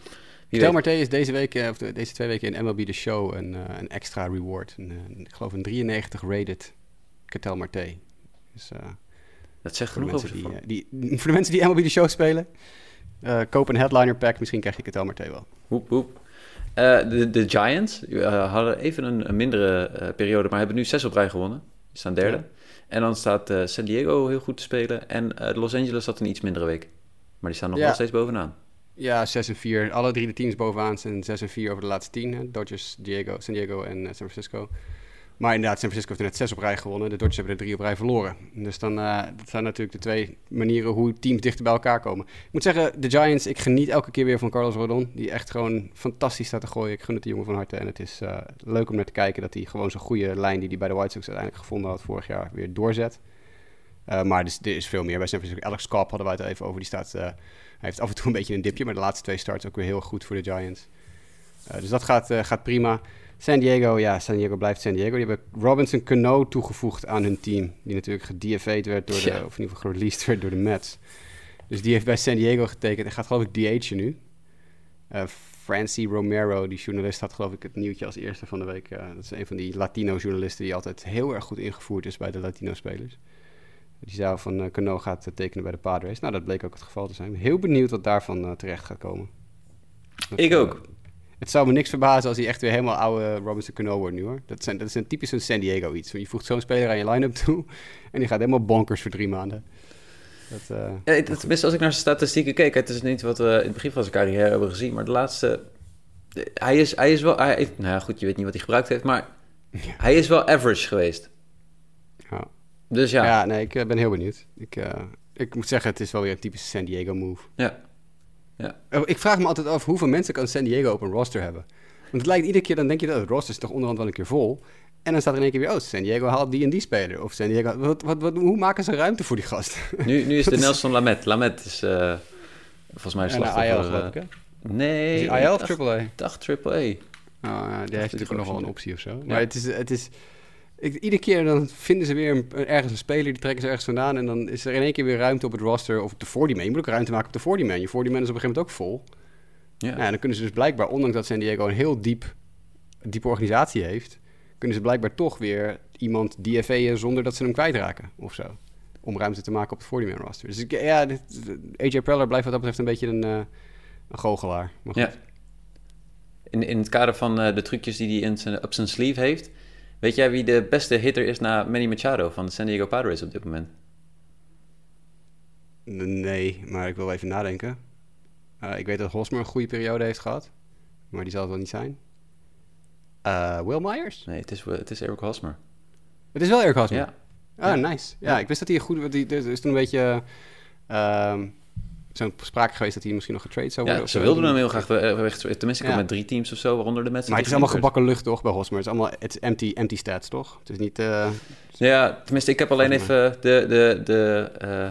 Ketel Marte is deze, week, of deze twee weken in MLB The Show een, een extra reward. Een, ik geloof een 93 rated Ketel Marte. Dus, uh, dat zegt genoeg over die, uh, die, [laughs] Voor de mensen die MLB de show spelen, uh, koop een headliner pack. Misschien krijg het al meteen wel. Hoep, hoep. de, de Giants hadden even een, een mindere periode, maar hebben nu zes op rij gewonnen. Die staan derde. Ja. En dan staat San Diego heel goed te spelen. En Los Angeles had een iets mindere week. Maar die staan nog wel steeds bovenaan. Ja, 6 en 4. Alle drie de teams bovenaan zijn 6 en 4 over de laatste 10. Dodgers, Diego, San Diego en San Francisco. Maar inderdaad, San Francisco heeft er net zes op rij gewonnen. De Dodgers hebben er drie op rij verloren. Dus dan uh, dat zijn natuurlijk de twee manieren hoe teams dichter bij elkaar komen. Ik moet zeggen, de Giants, ik geniet elke keer weer van Carlos Rodon. Die echt gewoon fantastisch staat te gooien. Ik gun het de jongen van harte. En het is uh, leuk om naar te kijken dat hij gewoon zo'n goede lijn die hij bij de White Sox uiteindelijk gevonden had vorig jaar weer doorzet. Uh, maar er is veel meer bij San Francisco. Alex Cobb hadden wij het even over. Die staat, hij heeft af en toe een beetje een dipje, maar de laatste twee starts ook weer heel goed voor de Giants. dus dat gaat, gaat prima. San Diego, ja, San Diego blijft San Diego. Die hebben Robinson Cano toegevoegd aan hun team. Die natuurlijk gedFA'd werd door de, of in ieder geval gereleased werd door de Mets. Dus die heeft bij San Diego getekend. Hij gaat geloof ik DH'en nu. Uh, Francie Romero, die journalist, had geloof ik het nieuwtje als eerste van de week. Uh, dat is een van die Latino-journalisten die altijd heel erg goed ingevoerd is bij de Latino-spelers. Die zou van uh, Cano gaat tekenen bij de Padres. Nou, dat bleek ook het geval te zijn. Heel benieuwd wat daarvan terecht gaat komen. ik ook. Het zou me niks verbazen als hij echt weer helemaal oude Robinson Cano wordt nu hoor. Dat, zijn, dat is een typisch een San Diego iets. Je voegt zo'n speler aan je line-up toe [laughs] en die gaat helemaal bonkers voor drie maanden. Dat, uh, ja, tenminste, als ik naar zijn statistieken keek, het is niet wat we in het begin van zijn carrière hebben gezien, maar de laatste. Hij is, hij is wel. Hij, nou ja, goed, je weet niet wat hij gebruikt heeft, maar hij is wel average geweest. Ja. Dus ja. Ja, nee, ik eh, ben heel benieuwd. Ik, uh, ik moet zeggen, het is wel weer een typische San Diego move. Ja. Ja. Oh, ik vraag me altijd af hoeveel mensen kan San Diego op een roster hebben. Want het lijkt iedere keer, dan denk je dat het roster is toch onderhand wel een keer vol. En dan staat er in één keer weer, oh, San Diego haalt die en die speler. Of San Diego, wat, wat, wat, hoe maken ze ruimte voor die gast? Nu, nu is [laughs] de Nelson Lamet. Lamet is uh, volgens mij slachtoffer. IL, geloof ik, hè? Nee. Is IL of AAA? Dacht AAA. Oh, ja, die heeft natuurlijk nog wel een optie of zo. Maar het is... Het is ik, iedere keer dan vinden ze weer een, ergens een speler, die trekken ze ergens vandaan. En dan is er in één keer weer ruimte op het roster of op de 40 man. Je moet ook ruimte maken op de 40 man. Je 40 man is op een gegeven moment ook vol. Ja. Nou, dan kunnen ze dus blijkbaar, ondanks dat San Diego een heel diep, diepe organisatie heeft, kunnen ze blijkbaar toch weer iemand DFA'en zonder dat ze hem kwijtraken of zo. Om ruimte te maken op het 40 man roster. Dus ik, ja, dit, AJ Preller blijft wat dat betreft een beetje een, uh, een goochelaar. Maar goed. Ja. In, in het kader van uh, de trucjes die hij in zijn, op zijn sleeve heeft, Weet jij wie de beste hitter is na Manny Machado van de San Diego Padres op dit moment? Nee, maar ik wil even nadenken. Uh, ik weet dat Hosmer een goede periode heeft gehad, maar die zal het wel niet zijn. Uh, Will Myers? Nee, het is, het is Eric Hosmer. Het is wel Eric Hosmer? Ja. Ah, nice. Ja, ja, ik wist dat hij een goede... Die, is toen een beetje... Uh, zo'n sprake geweest dat hij misschien nog getrade zou worden. Ja, ze wilden hem heel graag weg. Tenminste, ik met drie teams of zo, waaronder de Mets. Maar het is allemaal gebakken lucht toch bij Hosmer? Het is allemaal het is empty, empty stats toch? Het is niet... Uh... Ja, tenminste, ik heb alleen even de, de, de, uh,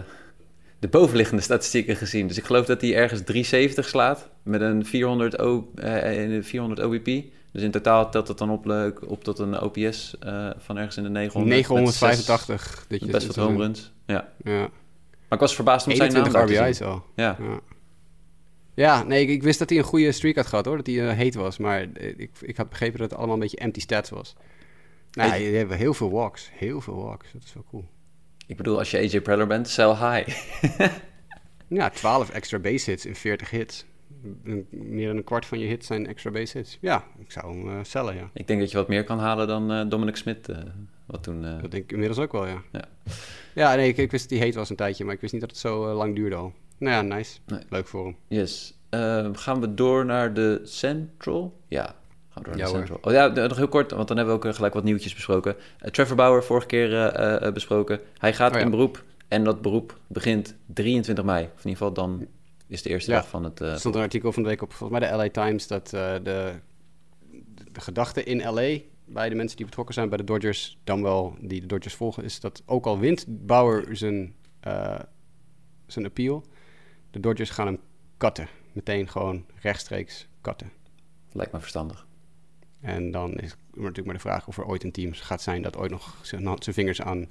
de bovenliggende statistieken gezien. Dus ik geloof dat hij ergens 370 slaat met een 400, o, uh, 400 OBP. Dus in totaal telt dat dan op, leuk, op tot een OPS van ergens in de 900. 985. Zes, best wat home runs, ja. ja. Maar ik was verbaasd om zijn naam RBI's al. Ja. ja. Ja, nee, ik, wist dat hij een goede streak had gehad hoor. Dat hij uh, heet was. Maar ik, ik had begrepen dat het allemaal een beetje empty stats was. Nou, Hey. die hebben heel veel walks. Heel veel walks. Dat is wel cool. Ik bedoel, als je AJ Preller bent, sell high. [laughs] Ja, 12 extra base hits in 40 hits. Meer dan een kwart van je hits zijn extra base hits. Ja, ik zou hem eh cellen, ja. ik denk dat je wat meer kan halen dan eh, Dominic Smit. eh, wat toen... eh, Dat denk ik inmiddels ook wel, ja. Ja. Ja, nee, ik, ik wist dat die heet was een tijdje, maar ik wist niet dat het zo eh, lang duurde al. Nou ja, nice. Nee. Leuk voor hem. Yes. Eh, gaan we door naar de Central? Ja, gaan we door naar Ja, de hoor. Central. Oh ja, nog heel kort, want dan hebben we ook eh, gelijk wat nieuwtjes besproken. Eh, Trevor Bauer, vorige keer besproken. Hij gaat Oh ja. in beroep en dat beroep begint 23 mei. Of in ieder geval dan is de eerste Ja. dag van het... Er stond een artikel van de week op, volgens mij de LA Times, dat de, de gedachte in LA bij de mensen die betrokken zijn bij de Dodgers, dan wel die de Dodgers volgen, is dat ook al wint Bauer zijn, eh, zijn appeal, de Dodgers gaan hem cutten. Meteen gewoon rechtstreeks cutten. lijkt me verstandig. En dan is natuurlijk maar de vraag of er ooit een team gaat zijn dat ooit nog zijn, vingers aan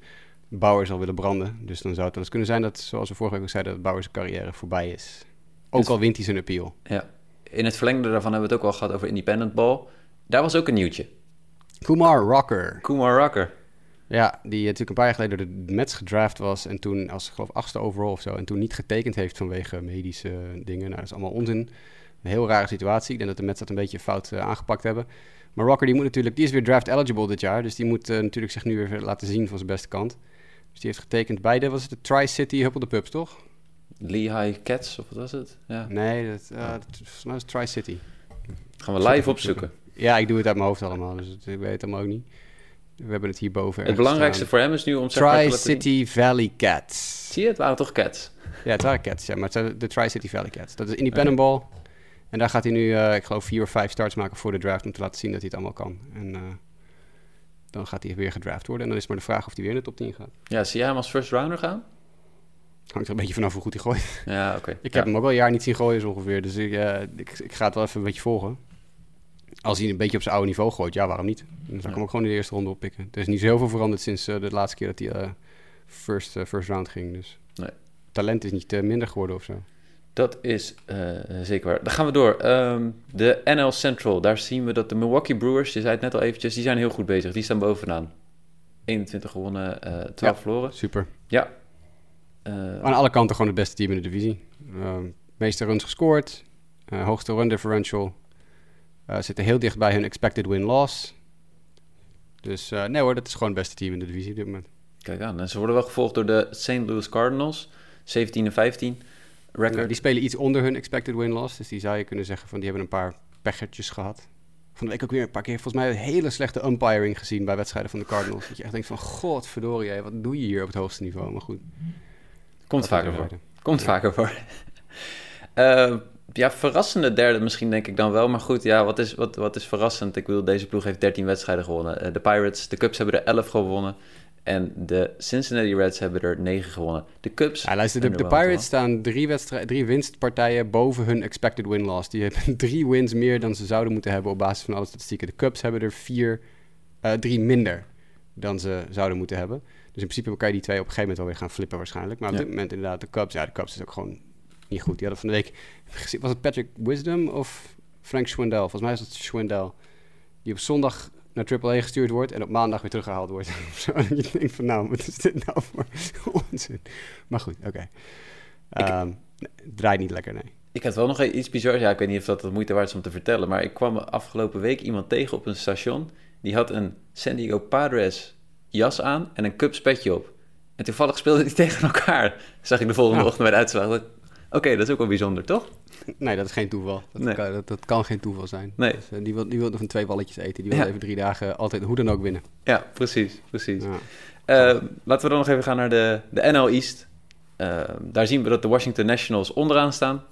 Bauer zal willen branden. Dus dan zou het wel eens kunnen zijn dat, zoals we vorige week zeiden, dat Bauer zijn carrière voorbij is. Ook Dus- al wint hij zijn appeal. Ja. In het verlengde daarvan hebben we het ook al gehad over independent ball. Daar was ook een nieuwtje. Kumar Rocker. Kumar Rocker. Ja, die natuurlijk een paar jaar geleden door de Mets gedraft was en toen als, ik geloof, achtste overall of zo. En toen niet getekend heeft vanwege medische dingen. Nou, dat is allemaal onzin. Een heel rare situatie. Ik denk dat de Mets dat een beetje fout eh, aangepakt hebben. Maar Rocker, die moet natuurlijk, die is weer draft eligible dit jaar. Dus die moet eh, natuurlijk zich nu weer laten zien van zijn beste kant. Dus die heeft getekend bij de, was het de Tri-City Huppel de Pups, toch? Lehigh Cats, of wat was het? Ja. Nee, dat, eh, mij was Tri-City. Gaan we live opzoeken. Ja, ik doe het uit mijn hoofd allemaal, dus ik weet het allemaal ook niet. We hebben het hierboven Het belangrijkste staan. voor hem is nu om laten Tri-City Valley Cats. Zie je, het waren toch cats? Ja, het waren Cats, ja, maar het zijn de Tri-City Valley Cats. Dat is independent ball. En daar gaat hij nu, eh, ik geloof, vier of vijf starts maken voor de draft... om te laten zien dat hij het allemaal kan. En eh, dan gaat hij weer gedraft worden. En dan is maar de vraag of hij weer in de top 10 gaat. Ja, zie jij hem als first rounder gaan? Hangt er een beetje vanaf hoe goed hij gooit. Ja, oké. [laughs] Ik Ja. heb hem ook al een jaar niet zien gooien, zo ongeveer. Dus ik, eh, ik, ik ga het wel even een beetje volgen. Als hij een beetje op zijn oude niveau gooit, ja, waarom niet? Dan zou ik hem ook gewoon in de eerste ronde oppikken. Er is niet zo heel veel veranderd sinds eh, de laatste keer dat hij eh, first, eh, first round ging. Dus Nee. talent is niet minder geworden of zo. Dat is zeker waar. Dan gaan we door. Ehm, de NL Central. Daar zien we dat de Milwaukee Brewers, je zei het net al eventjes, die zijn heel goed bezig. Die staan bovenaan. 21 gewonnen, eh 12 Ja. verloren. Super. Ja. Aan alle kanten gewoon het beste team in de divisie. Ehm meeste runs gescoord. hoogste run differential. Eh, zitten heel dicht bij hun expected win-loss. Dus eh, nee hoor, dat is gewoon het beste team in de divisie op dit moment. Kijk aan. En ze worden wel gevolgd door de St. Louis Cardinals. 17 en 15 record. Ja, die spelen iets onder hun expected win-loss. Dus die zou je kunnen zeggen van die hebben een paar pechetjes gehad. Van de week ook weer een paar keer volgens mij een hele slechte umpiring gezien bij wedstrijden van de Cardinals. Dat je echt denkt van godverdorie, hé, wat doe je hier op het hoogste niveau? Maar goed. Komt vaker voor. Komt Ja. vaker voor. [laughs] Eh, ja, verrassende derde misschien denk ik dan wel. Maar goed, ja, wat is, wat, wat is verrassend? Ik bedoel, deze ploeg heeft 13 wedstrijden gewonnen. Eh, de Pirates, de Cubs hebben er 11 gewonnen. En de Cincinnati Reds hebben er 9 gewonnen. De Cubs... Ja, luister, de, de Pirates staan drie, wedstrij- drie winstpartijen boven hun expected win-loss. Die hebben [laughs] drie wins meer dan ze zouden moeten hebben op basis van alle statistieken. De Cubs hebben er vier, eh, drie minder dan ze zouden moeten hebben. Dus in principe kan je die twee op een gegeven moment wel weer gaan flippen waarschijnlijk. Maar op Ja. dit moment inderdaad de Cubs. Ja, de Cubs is ook gewoon niet goed. Die hadden van de week... gezien- Was het Patrick Wisdom of Frank Schwindel? Volgens mij is het Schwindel. Die op zondag naar AAA gestuurd wordt en op maandag weer teruggehaald wordt. [laughs] Je denkt van nou, wat is dit nou voor [laughs] onzin? Maar goed, oké. Ehm, nee, het draait niet lekker, nee. Ik had wel nog iets bizars. Ja, ik weet niet of dat de moeite waard is om te vertellen. Maar ik kwam afgelopen week iemand tegen op een station. Die had een San Diego Padres jas aan en een Cubs petje op. En toevallig speelden die [laughs] tegen elkaar. Zag ik de volgende Ja. ochtend bij de uitslag. Oké, dat is ook wel bijzonder, toch? Nee, dat is geen toeval. Dat, Nee. kan, dat, dat kan geen toeval zijn. Nee. Dus, eh, die, wil, die wil nog van twee balletjes eten. Die wil Ja. even drie dagen altijd hoe dan ook winnen. Ja, precies, precies. Ja. Eh, laten we dan nog even gaan naar de, de NL East. Eh, daar zien we dat de Washington Nationals onderaan staan.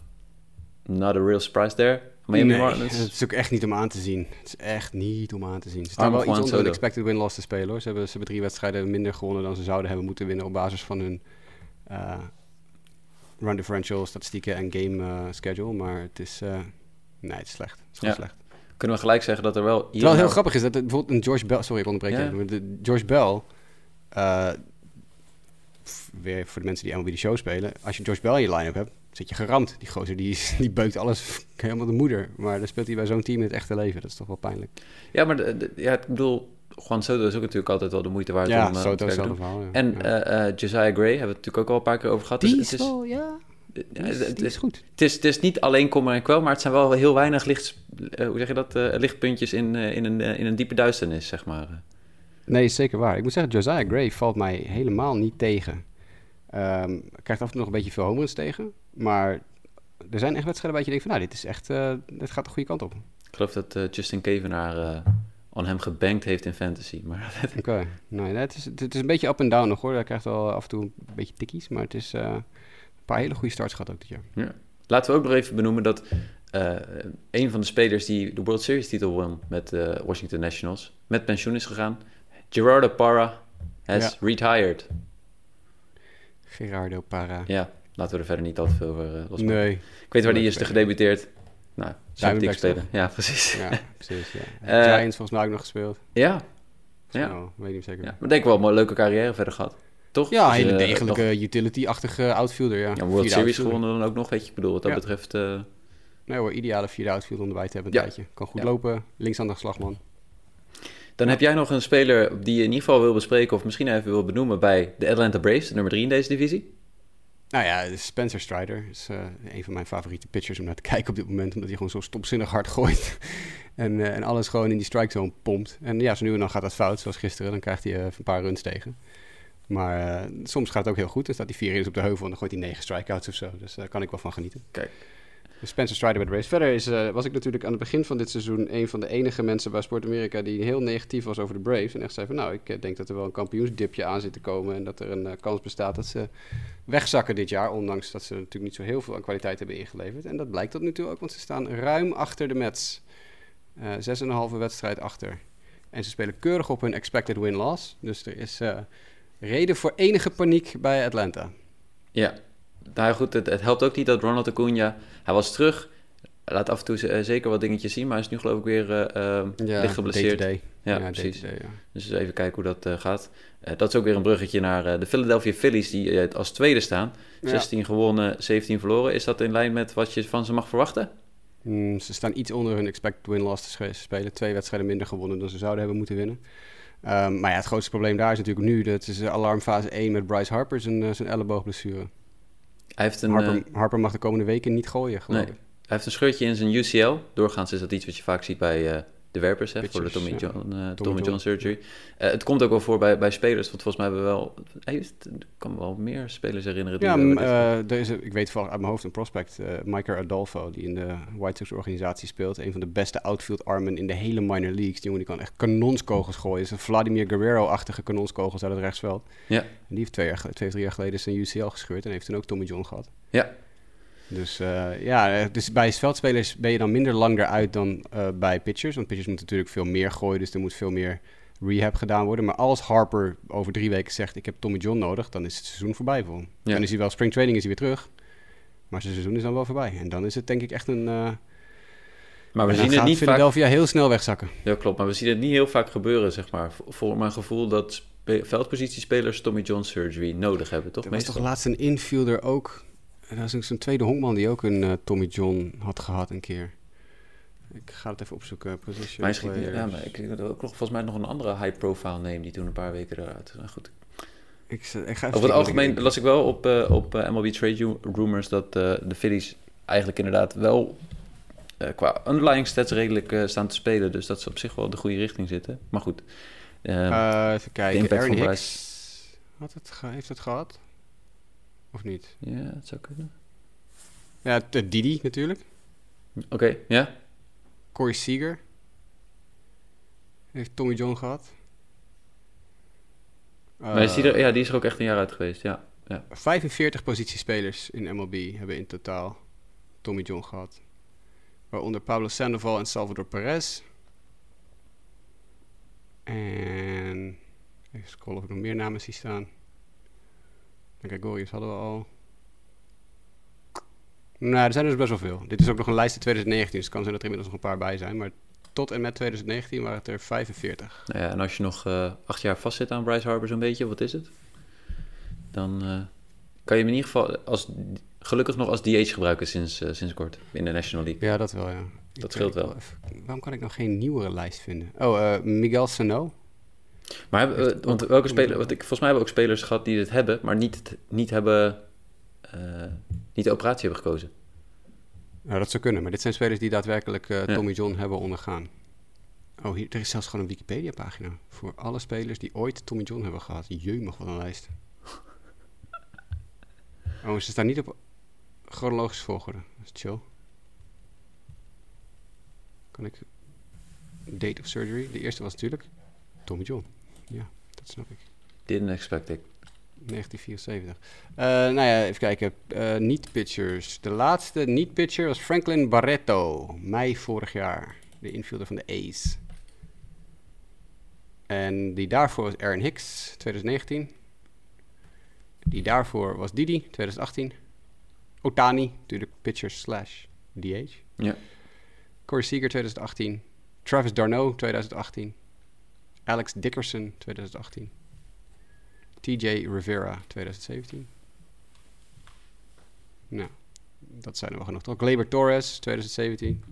Not a real surprise there. Miami nee, het is ook echt niet om aan te zien. Het is echt niet om aan te zien. Ze staan wel iets onder de expected win-loss te spelen. Hoor. Ze, hebben, ze hebben drie wedstrijden minder gewonnen dan ze zouden hebben moeten winnen... op basis van hun run differential, statistieken en game eh, schedule. Maar het is... eh, nee, het is slecht. Het is gewoon Ja. slecht. Kunnen we gelijk zeggen dat er wel... Terwijl het heel nou- grappig is dat het, bijvoorbeeld een George Bell... Sorry, ik onderbreek Ja. je. maar de, George Bell... eh, weer voor de mensen die MLB de show spelen... Als je George Bell in je line-up hebt, zit je geramd. Die gozer die, [laughs] die beukt alles [laughs] helemaal de moeder. Maar dan speelt hij bij zo'n team in het echte leven. Dat is toch wel pijnlijk. Ja, maar de, de- ja, ik bedoel, Juan Soto is ook natuurlijk altijd wel de moeite waard Ja, om, eh, te Soto is kijken. verhaal. ja. En Ja. eh, eh, Josiah Gray hebben we het natuurlijk ook al een paar keer over gehad. die Dus is het, is, wel, ja, ja, die is, het, die is, is goed. het, is, het is niet alleen kommer en kwel, maar het zijn wel heel weinig licht, hoe zeg je dat, eh, lichtpuntjes in, eh, in, een, in een diepe duisternis, zeg maar. Nee, is zeker waar. Ik moet zeggen, Josiah Gray valt mij helemaal niet tegen. Ehm hij krijgt af en toe nog een beetje veel homeruns tegen. Maar er zijn echt wedstrijden waar je denkt van... Nou, dit is echt... eh, dit gaat de goede kant op. Ik geloof dat Justin Kevenaar eh on hem gebankt heeft in fantasy. Maar [laughs] Oké. Nee, nee, het, is, het is een beetje up en down nog hoor. Hij krijgt wel af en toe een beetje tikkies. Maar het is eh, een paar hele goede starts gehad ook dit jaar. laten we ook nog even benoemen dat eh, een van de spelers die de World Series titel won met de Washington Nationals met pensioen is gegaan. Gerardo Parra has retired. Gerardo Para. Ja, laten we er verder niet al te veel over uh. Nee. Ik weet waar die is gedebuteerd. Nou, Diamondbacks, spelen. Ja, precies. Ja, [laughs] precies. Ja. Eh, Giants volgens mij ook nog gespeeld. Ja, Ja. Nou, weet niet zeker. ja. maar denk ik wel een leuke carrière verder gehad. Toch? Ja, Dus, hele eh, degelijke utility-achtige outfielder, ja. Ja, World Series gewonnen dan ook nog, weet je. Ik bedoel, wat dat Ja. betreft... eh, Nee hoor, ideale vierde outfielder om erbij te hebben een Ja. tijdje. Kan goed lopen, links aan de slagman. Dan heb jij nog een speler die je in ieder geval wil bespreken... of misschien even wil benoemen bij de Atlanta Braves, nummer 3 in deze divisie. Nou ja, Spencer Strider is eh, een van mijn favoriete pitchers om naar te [laughs] kijken op dit moment. Omdat hij gewoon zo stomzinnig hard gooit. [laughs] en, eh, en alles gewoon in die strike zone pompt. En ja, zo nu en dan gaat dat fout, zoals gisteren. Dan krijgt hij eh, een paar runs tegen. Maar soms gaat het ook heel goed. Dan staat hij vier eens op de heuvel en dan gooit hij negen strikeouts of zo. Dus daar kan ik wel van genieten. Kijk. Dus Spencer Strider bij de Braves. Verder eh, was ik natuurlijk aan het begin van dit seizoen een van de enige mensen bij Sport Amerika die heel negatief was over de Braves. En echt zei van nou, ik eh, denk dat er wel een kampioensdipje aan zit te komen. En dat er een eh, kans bestaat dat ze wegzakken dit jaar. Ondanks dat ze natuurlijk niet zo heel veel aan kwaliteit hebben ingeleverd. En dat blijkt tot nu toe ook, want ze staan ruim achter de Mets. Zes en een halve wedstrijd achter. En ze spelen keurig op hun expected win-loss. Dus er is reden voor enige paniek bij Atlanta. Ja, nou goed, het, het helpt ook niet dat Ronald Acuna... Hij was terug, laat af en toe eh, zeker wat dingetjes zien... maar hij is nu geloof ik weer eh eh, licht geblesseerd. Ja, Ja, precies. Dus even kijken hoe dat gaat. Dat is ook weer een bruggetje naar de Philadelphia Phillies... die als tweede staan. Ja. 16 gewonnen, 17 verloren. Is dat in lijn met wat je van ze mag verwachten? Mm, ze staan iets onder hun expected win-loss te spelen. Twee wedstrijden minder gewonnen dan ze zouden hebben moeten winnen. Ehm, maar ja, het grootste probleem daar is natuurlijk nu... dat is alarmfase 1 met Bryce Harper, zijn, zijn elleboogblessure. Hij heeft een, Harper, eh, Harper mag de komende weken niet gooien, nee, hij heeft een scheurtje in zijn UCL. Doorgaans is dat iets wat je vaak ziet bij eh, de werpers... Hè, voor de Pitchers, Tommy. John, eh, Tommy Tommy John surgery. Eh, het komt ook wel voor bij, bij spelers. Want volgens mij hebben we wel... Ik kan me wel meer spelers herinneren... Die Ja, m, eh, er is, ik weet vooral uit mijn hoofd een prospect, eh Mike Adolfo, die in de White Sox organisatie speelt. Een van de beste outfield armen in de hele minor leagues. Die jongen die kan echt kanonskogels gooien. Is een Vladimir Guerrero-achtige kanonskogels uit het rechtsveld. Ja. En die heeft twee, jaar, twee drie jaar geleden zijn UCL gescheurd en heeft toen ook Tommy John gehad. Ja. Dus eh, ja, eh, dus bij veldspelers ben je dan minder lang eruit dan eh, bij pitchers. Want pitchers moeten natuurlijk veel meer gooien, dus er moet veel meer rehab gedaan worden. Maar als Harper over drie weken zegt, ik heb Tommy John nodig, dan is het seizoen voorbij voor hem. Ja. Dan is hij wel, spring training is hij weer terug. Maar zijn seizoen is dan wel voorbij. En dan is het denk ik echt een... Maar we zien het niet vaak... Philadelphia heel snel wegzakken. Ja, klopt. Maar we zien het niet heel vaak gebeuren, zeg maar. Voor- mijn gevoel dat spe- veldpositiespelers Tommy John surgery nodig hebben, toch? Er was Meestal. toch laatst een infielder ook. Was ook zo'n tweede honkman die ook een eh, Tommy John had gehad een keer. Ik ga het even opzoeken. Position Maar schiet ja, maar ik ook nog volgens mij nog een andere high-profile name die toen een paar weken eruit. Nou, goed. Ik, ik ga even Over het algemeen las ik wel op, eh, op eh, MLB Trade Ru- Rumors dat de Phillies eigenlijk inderdaad wel qua underlying stats redelijk staan te spelen. Dus dat ze op zich wel de goede richting zitten. Maar goed. Eh, Eh, even kijken. Aaron Hicks. Had het heeft het gehad? Of niet? ja, het zou kunnen. Ja, Didi natuurlijk. Oké, ja. Corey Seager. Heeft Tommy John gehad. Maar die, er, Eh, ja, die is er ook echt een jaar uit geweest, ja. 45 positiespelers in MLB hebben in totaal Tommy John gehad. Waaronder Pablo Sandoval en Salvador Perez. En even scrollen of ik nog meer namen zie staan. Gregorius hadden we al. Nou, er zijn dus best wel veel. Dit is ook nog een lijst in 2019, dus het kan zijn dat er inmiddels nog een paar bij zijn. Maar tot en met 2019 waren het er 45. Nou ja, en als je nog eh, acht jaar vastzit aan Bryce Harper zo'n beetje, wat is het? Dan eh, kan je hem in ieder geval als, gelukkig nog als DH gebruiken sinds, eh, sinds kort in de National League. Ja, dat wel, ja. Dat scheelt wel. even- waarom kan ik nog geen nieuwere lijst vinden? Oh, Miguel Sano Maar hebben, we- want welke speler, want ik, volgens mij hebben we ook spelers gehad die dit hebben, maar niet, niet hebben, eh, niet de operatie hebben gekozen. Nou, dat zou kunnen, maar dit zijn spelers die daadwerkelijk eh, Ja. Tommy John hebben ondergaan. Oh, hier, er is zelfs gewoon een Wikipedia-pagina voor alle spelers die ooit Tommy John hebben gehad. Jeumig, wat een lijst. [laughs] Oh, ze staan niet op chronologische volgorde. Dat is chill. Kan ik... Date of surgery. De eerste was natuurlijk Tommy John. Ja, dat snap ik. Didn't expect it. 1974. Eh, nou ja, even kijken. Eh niet-pitchers. De laatste niet-pitcher was Franklin Barreto. Mei vorig jaar. De infielder van de A's. En die daarvoor was Aaron Hicks, 2019. Die daarvoor was Didi, 2018. Otani, natuurlijk pitcher slash DH. Ja. Corey Seager, 2018. Travis Darno, 2018. Alex Dickerson, 2018. TJ Rivera, 2017. Nou, dat zijn er wel genoeg. Toch? Gleyber Torres, 2017.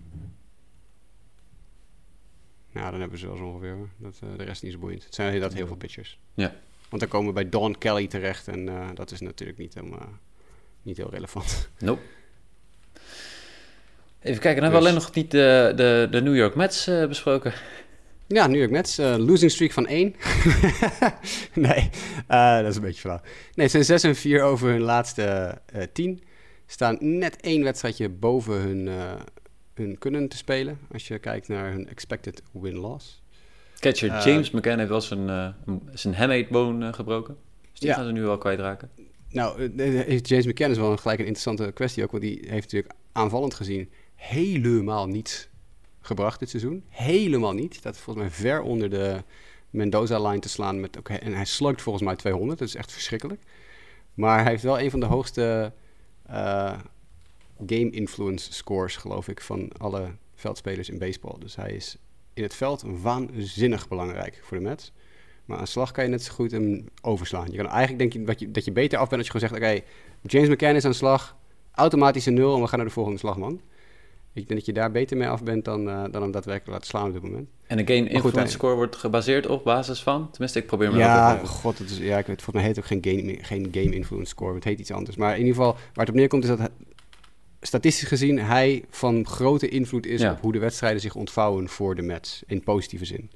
Nou, dan hebben ze wel zo ongeveer. Dat, eh, de rest is niet zo boeiend. Het zijn inderdaad heel veel pitchers. Ja. Want dan komen we bij Don Kelly terecht. En eh, dat is natuurlijk niet, helemaal, niet heel relevant. Nope. Even kijken, dan hebben we Dus- alleen nog niet de, de, de New York Mets eh, besproken. Ja, New York Mets. eh, losing streak van 1. [laughs] nee, eh, dat is een beetje flauw. Nee, ze zijn 6 en 4 over hun laatste eh 10. Staan net één wedstrijdje boven hun, eh, hun kunnen te spelen. Als je kijkt naar hun expected win-loss. Catcher Eh, James McCann heeft wel zijn, eh, zijn hamate-bone eh, gebroken. Dus die Ja. gaan ze nu wel kwijtraken. Nou, eh, eh, James McCann is wel een, gelijk een interessante kwestie ook. Want die heeft natuurlijk aanvallend gezien helemaal niets gebracht dit seizoen. Helemaal niet. Staat volgens mij ver onder de Mendoza-line te slaan. Met, oké, en hij slugt volgens mij 200. Dat is echt verschrikkelijk. Maar hij heeft wel een van de hoogste eh, game influence scores, geloof ik, van alle veldspelers in baseball. Dus hij is in het veld waanzinnig belangrijk voor de Mets. Maar aan slag kan je net zo goed hem overslaan. Je kan eigenlijk denk je dat je, dat je beter af bent als je gewoon zegt... oké, James McCann is aan slag, automatisch een nul... en we gaan naar de volgende slagman. Ik denk dat je daar beter mee af bent dan, eh, dan hem daadwerkelijk laten slaan op dit moment. En de game goed, influence score wordt gebaseerd op basis van... Tenminste, ik probeer me Ja, god, het is, ja, ik weet, volgens mij heet het ook geen game, geen game influence score. Het heet iets anders. Maar in ieder geval, waar het op neerkomt is dat... Statistisch gezien hij van grote invloed is Ja. op hoe de wedstrijden zich ontvouwen voor de Mets. In positieve zin.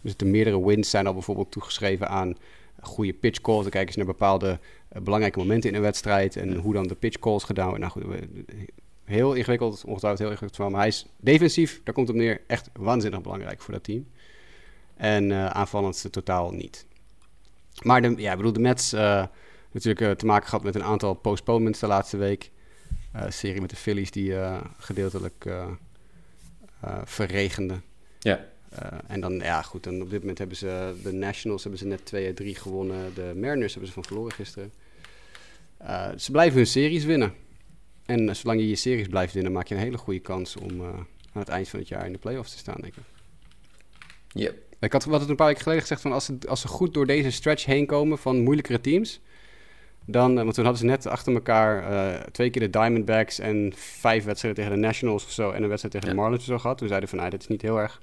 Dus de meerdere wins zijn al bijvoorbeeld toegeschreven aan goede pitch calls. Dan kijken ze naar bepaalde eh, belangrijke momenten in een wedstrijd. En hoe dan de pitch calls gedaan worden. Nou goed, heel ingewikkeld, ongetwijfeld heel ingewikkeld verhaal. Maar hij is defensief, daar komt op neer, echt waanzinnig belangrijk voor dat team. En eh aanvallend totaal niet. Maar de, ja, ik bedoel, de Mets eh, natuurlijk eh, te maken gehad met een aantal postponements de laatste week. Serie met de Phillies die gedeeltelijk verregende. Ja, en dan, ja goed, dan op dit moment hebben ze de Nationals hebben ze net 2 uit 3 gewonnen. De Mariners hebben ze van verloren gisteren. Ze blijven hun series winnen. En eh, zolang je je series blijft winnen, maak je een hele goede kans om eh, aan het eind van het jaar in de playoffs te staan, denk ik. Yep. Ik had wat het een paar weken geleden gezegd van als ze, als ze goed door deze stretch heen komen van moeilijkere teams, dan, eh, want toen hadden ze net achter elkaar twee keer de Diamondbacks en vijf wedstrijden tegen de Nationals of zo en een wedstrijd tegen de. Marlins of zo gehad. Toen zeiden van, nou, dit is niet heel erg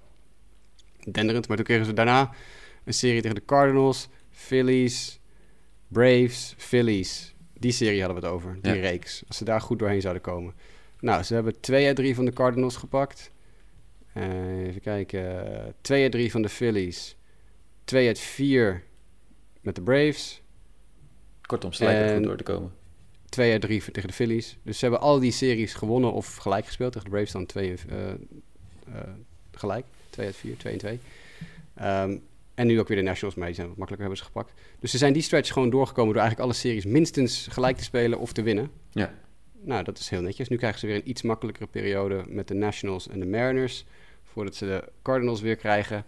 denderend. Maar toen kregen ze daarna een serie tegen de Cardinals, Phillies, Braves, Phillies. Die serie hadden we het over, die Ja. reeks. Als ze daar goed doorheen zouden komen. Nou, ze hebben 2 uit 3 van de Cardinals gepakt. Eh, even kijken. 2 uit 3 van de Phillies. 2 uit 4 met de Braves. kortom, ze lijken En- goed door te komen. 2 uit 3 tegen de Phillies. Dus ze hebben al die series gewonnen of gelijk gespeeld. Tegen de Braves dan 2 eh, eh, gelijk. 2 uit 4, 2 en 2. Ehm, en nu ook weer de Nationals mee. Die zijn wat makkelijker hebben ze gepakt. Dus ze zijn die stretch gewoon doorgekomen door eigenlijk alle series minstens gelijk te spelen of te winnen. Ja. Nou, dat is heel netjes. Nu krijgen ze weer een iets makkelijkere periode met de Nationals en de Mariners. Voordat ze de Cardinals weer krijgen.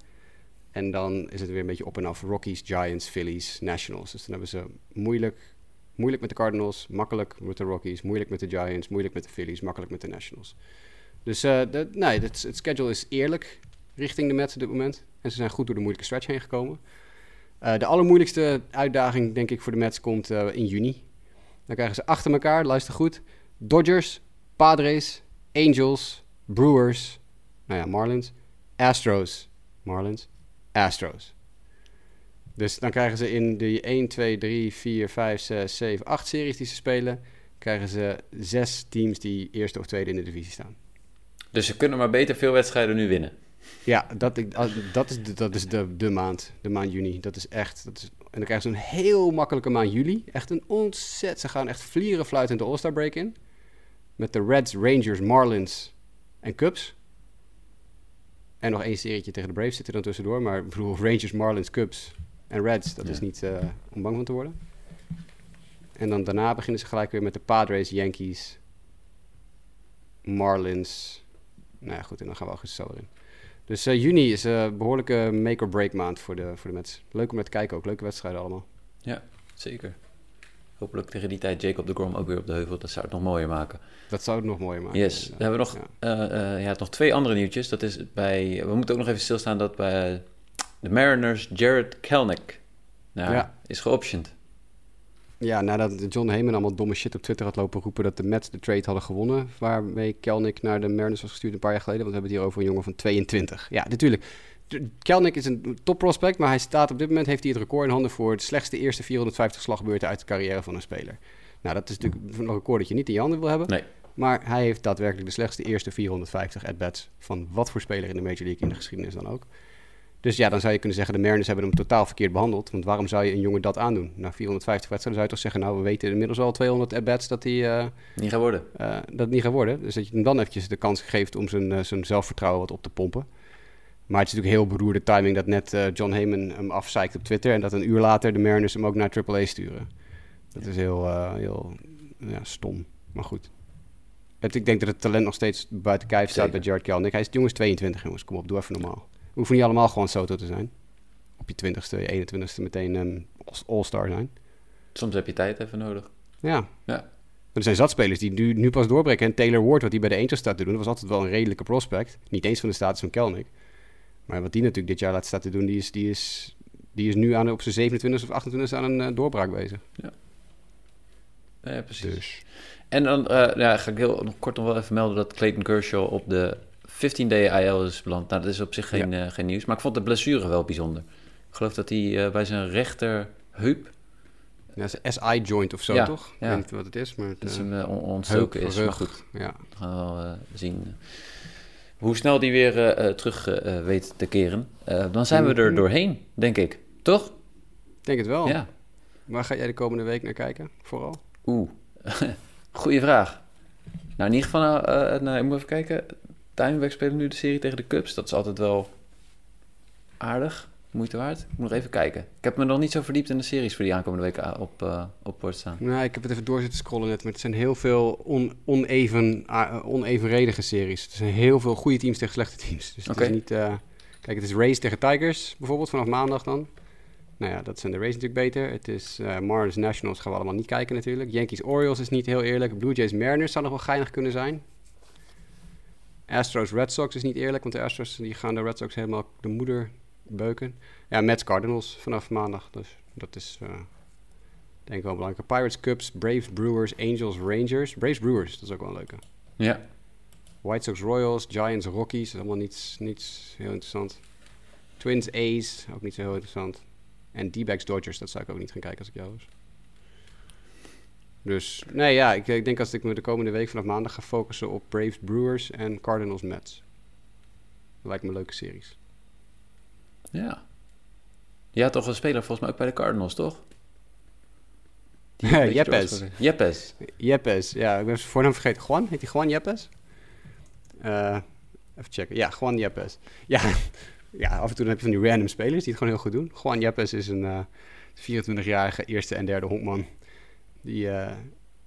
En dan is het weer een beetje op en af. Rockies, Giants, Phillies, Nationals. Dus dan hebben ze moeilijk, moeilijk met de Cardinals, makkelijk met de Rockies, moeilijk met de Giants, moeilijk met de Phillies, makkelijk met de Nationals. Dus eh, nee, het, het schedule is eerlijk richting de Mets op dit moment. En ze zijn goed door de moeilijke stretch heen gekomen. Eh, de allermoeilijkste uitdaging, denk ik, voor de Mets komt eh, in juni. Dan krijgen ze achter elkaar, luister goed, Dodgers, Padres, Angels, Brewers, nou ja, Marlins, Astros, Marlins, Astros. Dus dan krijgen ze in de 1, 2, 3, 4, 5, 6, 7, 8 series die ze spelen... krijgen ze zes teams die eerste of tweede in de divisie staan. Dus ze kunnen maar beter veel wedstrijden nu winnen. Ja, dat, ik- dat is, de, dat is de, de maand, de maand juni. Dat is echt... Dat is, en dan krijgen ze een heel makkelijke maand juli. Echt een ontzettend... Ze gaan echt vlieren fluitend de All-Star break in. Met de Reds, Rangers, Marlins en Cubs. En nog één serietje tegen de Braves zit er dan tussendoor. Maar ik bedoel, Rangers, Marlins, Cubs en Reds, dat Ja. is niet eh, om bang van te worden. En dan daarna beginnen ze gelijk weer met de Padres, Yankees, Marlins. Nou ja, goed, en dan gaan we augustus zo erin. Dus eh, juni is een behoorlijke make-or-break maand voor de, voor de Mets. Leuk om naar te kijken ook, leuke wedstrijden allemaal. Zeker. Hopelijk tegen die tijd Jacob de Grom ook weer op de heuvel. Dat zou het nog mooier maken. Dat zou het nog mooier maken. Yes. Dan hebben we nog, Ja. eh, eh, ja, nog twee andere nieuwtjes. Dat is bij... We moeten ook nog even stilstaan dat bij de Mariners Jared Kelnick nou, Ja. is geoptioned. Ja, nadat John Heyman allemaal domme shit op Twitter had lopen roepen dat de Mets de trade hadden gewonnen, waarmee Kelnick naar de Mariners was gestuurd een paar jaar geleden, want we hebben het hier over een jongen van 22. Ja, natuurlijk. Kelnick is een top prospect, maar hij staat op dit moment, heeft hij het record in handen voor het slechtste eerste 450 slagbeurten uit de carrière van een speler. Nou, dat is natuurlijk een record dat je niet in je handen wil hebben. Nee. Maar hij heeft daadwerkelijk de slechtste eerste 450 at-bats van wat voor speler in de Major League in de geschiedenis dan ook. Dus ja, dan zou je kunnen zeggen, de Mariners hebben hem totaal verkeerd behandeld. Want waarom zou je een jongen dat aandoen? Na 450 wedstrijden zou je toch zeggen, nou, we weten inmiddels al 200 at-bats dat hij... eh, Niet gaan worden. eh, dat het niet gaat worden. Dus dat je hem dan eventjes de kans geeft om zijn, eh, zijn zelfvertrouwen wat op te pompen. Maar het is natuurlijk heel beroerde timing dat net John Heyman hem afzeikt op Twitter... en dat een uur later de Mariners hem ook naar AAA sturen. Dat is heel, heel ja, stom, maar goed. Het, ik denk dat het talent nog steeds buiten kijf staat Zeker. bij Jared Kelnick. Hij is jongens 22, jongens. Kom op, doe even normaal. Hoeven niet allemaal gewoon Soto te zijn. Op je 20ste, je 21ste meteen ehm, all-star zijn. Soms heb je tijd even nodig. Ja. Ja. Er zijn zatspelers die nu, nu pas doorbreken. En Taylor Ward, wat hij bij de Angels staat te doen, dat was altijd wel een redelijke prospect. Niet eens van de status van Kelnick. Maar wat die natuurlijk dit jaar laat staan te doen, die is, die is, die is nu aan, op zijn 27 of 28 aan een eh, doorbraak bezig. Ja, precies. Dus. En dan eh, ja, ga ik heel nog kort nog wel even melden dat Clayton Kershaw op de 15-day IL is beland. Nou, dat is op zich geen, eh, geen nieuws. Maar ik vond de blessure wel bijzonder. Ik geloof dat hij eh, bij zijn rechterheup, Ja, dat is een SI-joint of zo, Ja, toch? Ik ja. weet niet wat het is, maar... Het, dat is hem eh, on- ontstoken is. Maar goed, ja. we gaan wel zien hoe snel die weer terug weet te keren. Dan zijn we er doorheen, denk ik. Toch? Ik denk het wel. Ja. Waar ga jij de komende week naar kijken, vooral? Oeh, [laughs] goeie vraag. Nou, in ieder geval, nou, ik moet even kijken. Diamondbacks spelen nu de serie tegen de Cubs. Dat is altijd wel aardig, moeite waard. Ik moet nog even kijken. Ik heb me nog niet zo verdiept in de series voor die aankomende week eh, op, eh op bord staan. Nou, ik heb het even door zitten scrollen net, maar het zijn heel veel on, oneven, ah, onevenredige series. Er zijn heel veel goede teams tegen slechte teams. Dus het is niet... eh, kijk, het is Rays tegen Tigers, bijvoorbeeld, vanaf maandag dan. Nou ja, dat zijn de Rays natuurlijk beter. Het is eh Marlins Nationals, gaan we allemaal niet kijken natuurlijk. Yankees Orioles is niet heel eerlijk. Blue Jays Mariners zou nog wel geinig kunnen zijn. Astros Red Sox is niet eerlijk, want de Astros die gaan de Red Sox helemaal de moeder beuken. Ja, Mets Cardinals vanaf maandag, dus dat is... eh, Denk ik wel belangrijk. Pirates, Cubs, Braves, Brewers, Angels, Rangers. Braves, Brewers, dat is ook wel een leuke. Ja, White Sox, Royals, Giants, Rockies. Allemaal niets, niets heel interessant. Twins, A's, ook niet zo heel interessant. En D-backs, Dodgers, dat zou ik ook niet gaan kijken als ik jou was. Dus, nee ja, ik, ik denk als ik me de komende week vanaf maandag ga focussen op Braves, Brewers en Cardinals, Mets. Dat lijkt me leuke series. ja. Je had toch een speler volgens mij ook bij de Cardinals, toch? [laughs] Jeppes. Jeppes. Yepes, ja, ik ben zijn voornaam vergeten. Juan, heet hij Juan Yepes? Eh, even checken. Ja, Juan Yepes. [laughs] Ja, ja, af en toe dan heb je van die random spelers die het gewoon heel goed doen. Juan Yepes is een eh 24-jarige eerste en derde honkman die eh,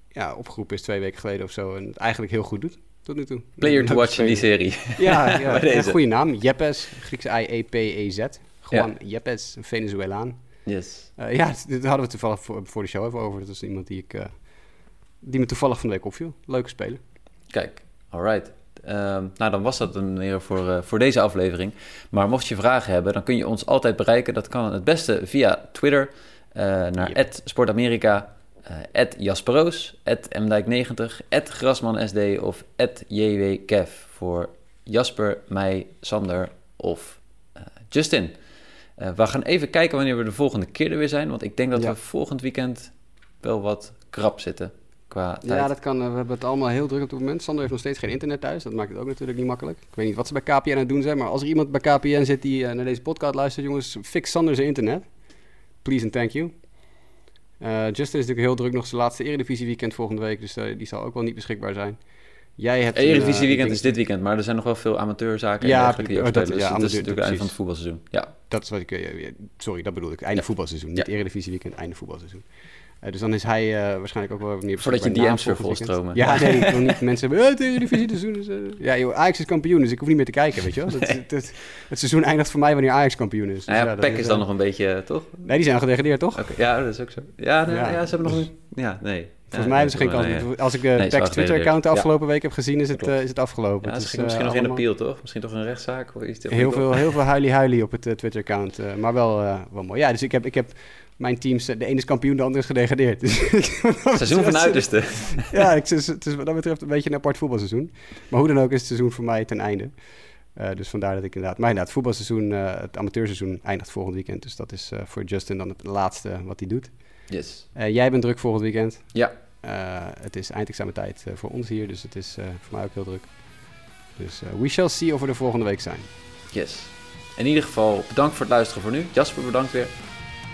ja, opgeroepen is twee weken geleden of zo en het eigenlijk heel goed doet tot nu toe. Player to watch in die serie. [laughs] Ja, [laughs] ja een goede naam. Yepes, Grieks I-E-P-E-Z. Juan Yepes, een Venezolaan. Yes. Eh, ja, dit hadden we toevallig voor, voor de show even over. Dat is iemand die ik... eh, die me toevallig van de week opviel. Leuke speler. Kijk, alright. Ehm, nou, dan was dat een meer voor, voor deze aflevering. Maar mocht je vragen hebben, dan kun je ons altijd bereiken. Dat kan het beste via Twitter naar Yep. @sportamerika, eh @jasperoos, @mdijk90, @grasmansd of @jwkev voor Jasper, mij, Sander of eh, Justin. Eh, we gaan even kijken wanneer we de volgende keer er weer zijn. Want ik denk dat Ja. we volgend weekend wel wat krap zitten qua tijd. Ja, dat kan. We hebben het allemaal heel druk op het moment. Sander heeft nog steeds geen internet thuis. Dat maakt het ook natuurlijk niet makkelijk. Ik weet niet wat ze bij KPN aan het doen zijn. Maar als er iemand bij KPN zit die naar deze podcast luistert, jongens, fix Sander zijn internet. Please and thank you. Eh, Justin is natuurlijk heel druk nog zijn laatste Eredivisie weekend volgende week. Dus eh, die zal ook wel niet beschikbaar zijn. Jij hebt Eredivisie eh, weekend is dit weekend, maar er zijn nog wel veel amateurzaken Ja, en dergelijke die oh, ook dat- spelen. ja, Dus het is natuurlijk het einde van het voetbalseizoen. Ja, Dat is wat ik... sorry, dat bedoel ik. Einde Ja. voetbalseizoen. Niet. Eredivisie weekend, einde voetbalseizoen. Eh, dus dan is hij eh, waarschijnlijk ook wel meer... Voordat je DM's weer volstromen. Ja, nee, ik wil [laughs] niet mensen hebben... Eh, het Eredivisie seizoen is... eh." Ja, joh, Ajax is kampioen, dus ik hoef niet meer te kijken, weet je wel. Dat, het, het, het seizoen eindigt voor mij wanneer Ajax kampioen is. Dus nou ja, ja, PEC is dan nog een beetje, toch? Nee, die zijn al gedegradeerd, toch? Ja, dat is ook zo. Ja, nee, Ja. ze hebben nog een... Ja, nee. Volgens mij hebben ze geen nee, kans. nee. Als ik Nee, waren PEC's Twitter-account de afgelopen week heb gezien, is het, is het afgelopen. Ja, ze misschien nog in appeal, toch? Misschien toch een rechtszaak of iets. Heel veel, heel veel huilie-huilie op het Twitter-account. maar wel, wel mooi. Ja, dus ik heb, ik heb mijn teams... de ene is kampioen, de andere is gedegradeerd. [laughs] Dus Seizoen van uiterste. [laughs] Ja, ik, het, is, het is wat dat betreft een beetje een apart voetbalseizoen. Maar hoe dan ook is het seizoen voor mij ten einde. Eh, dus vandaar dat ik inderdaad... Maar inderdaad, het voetbalseizoen, eh, het amateurseizoen eindigt volgend weekend. Dus dat is eh, voor Justin dan het laatste wat hij doet. Yes. Jij bent druk volgend weekend. Ja, het is eindexamentijd voor ons hier, dus het is voor mij ook heel druk. Dus we shall see of we er volgende week zijn. yes. In ieder geval, bedankt voor het luisteren voor nu. Jasper, bedankt weer.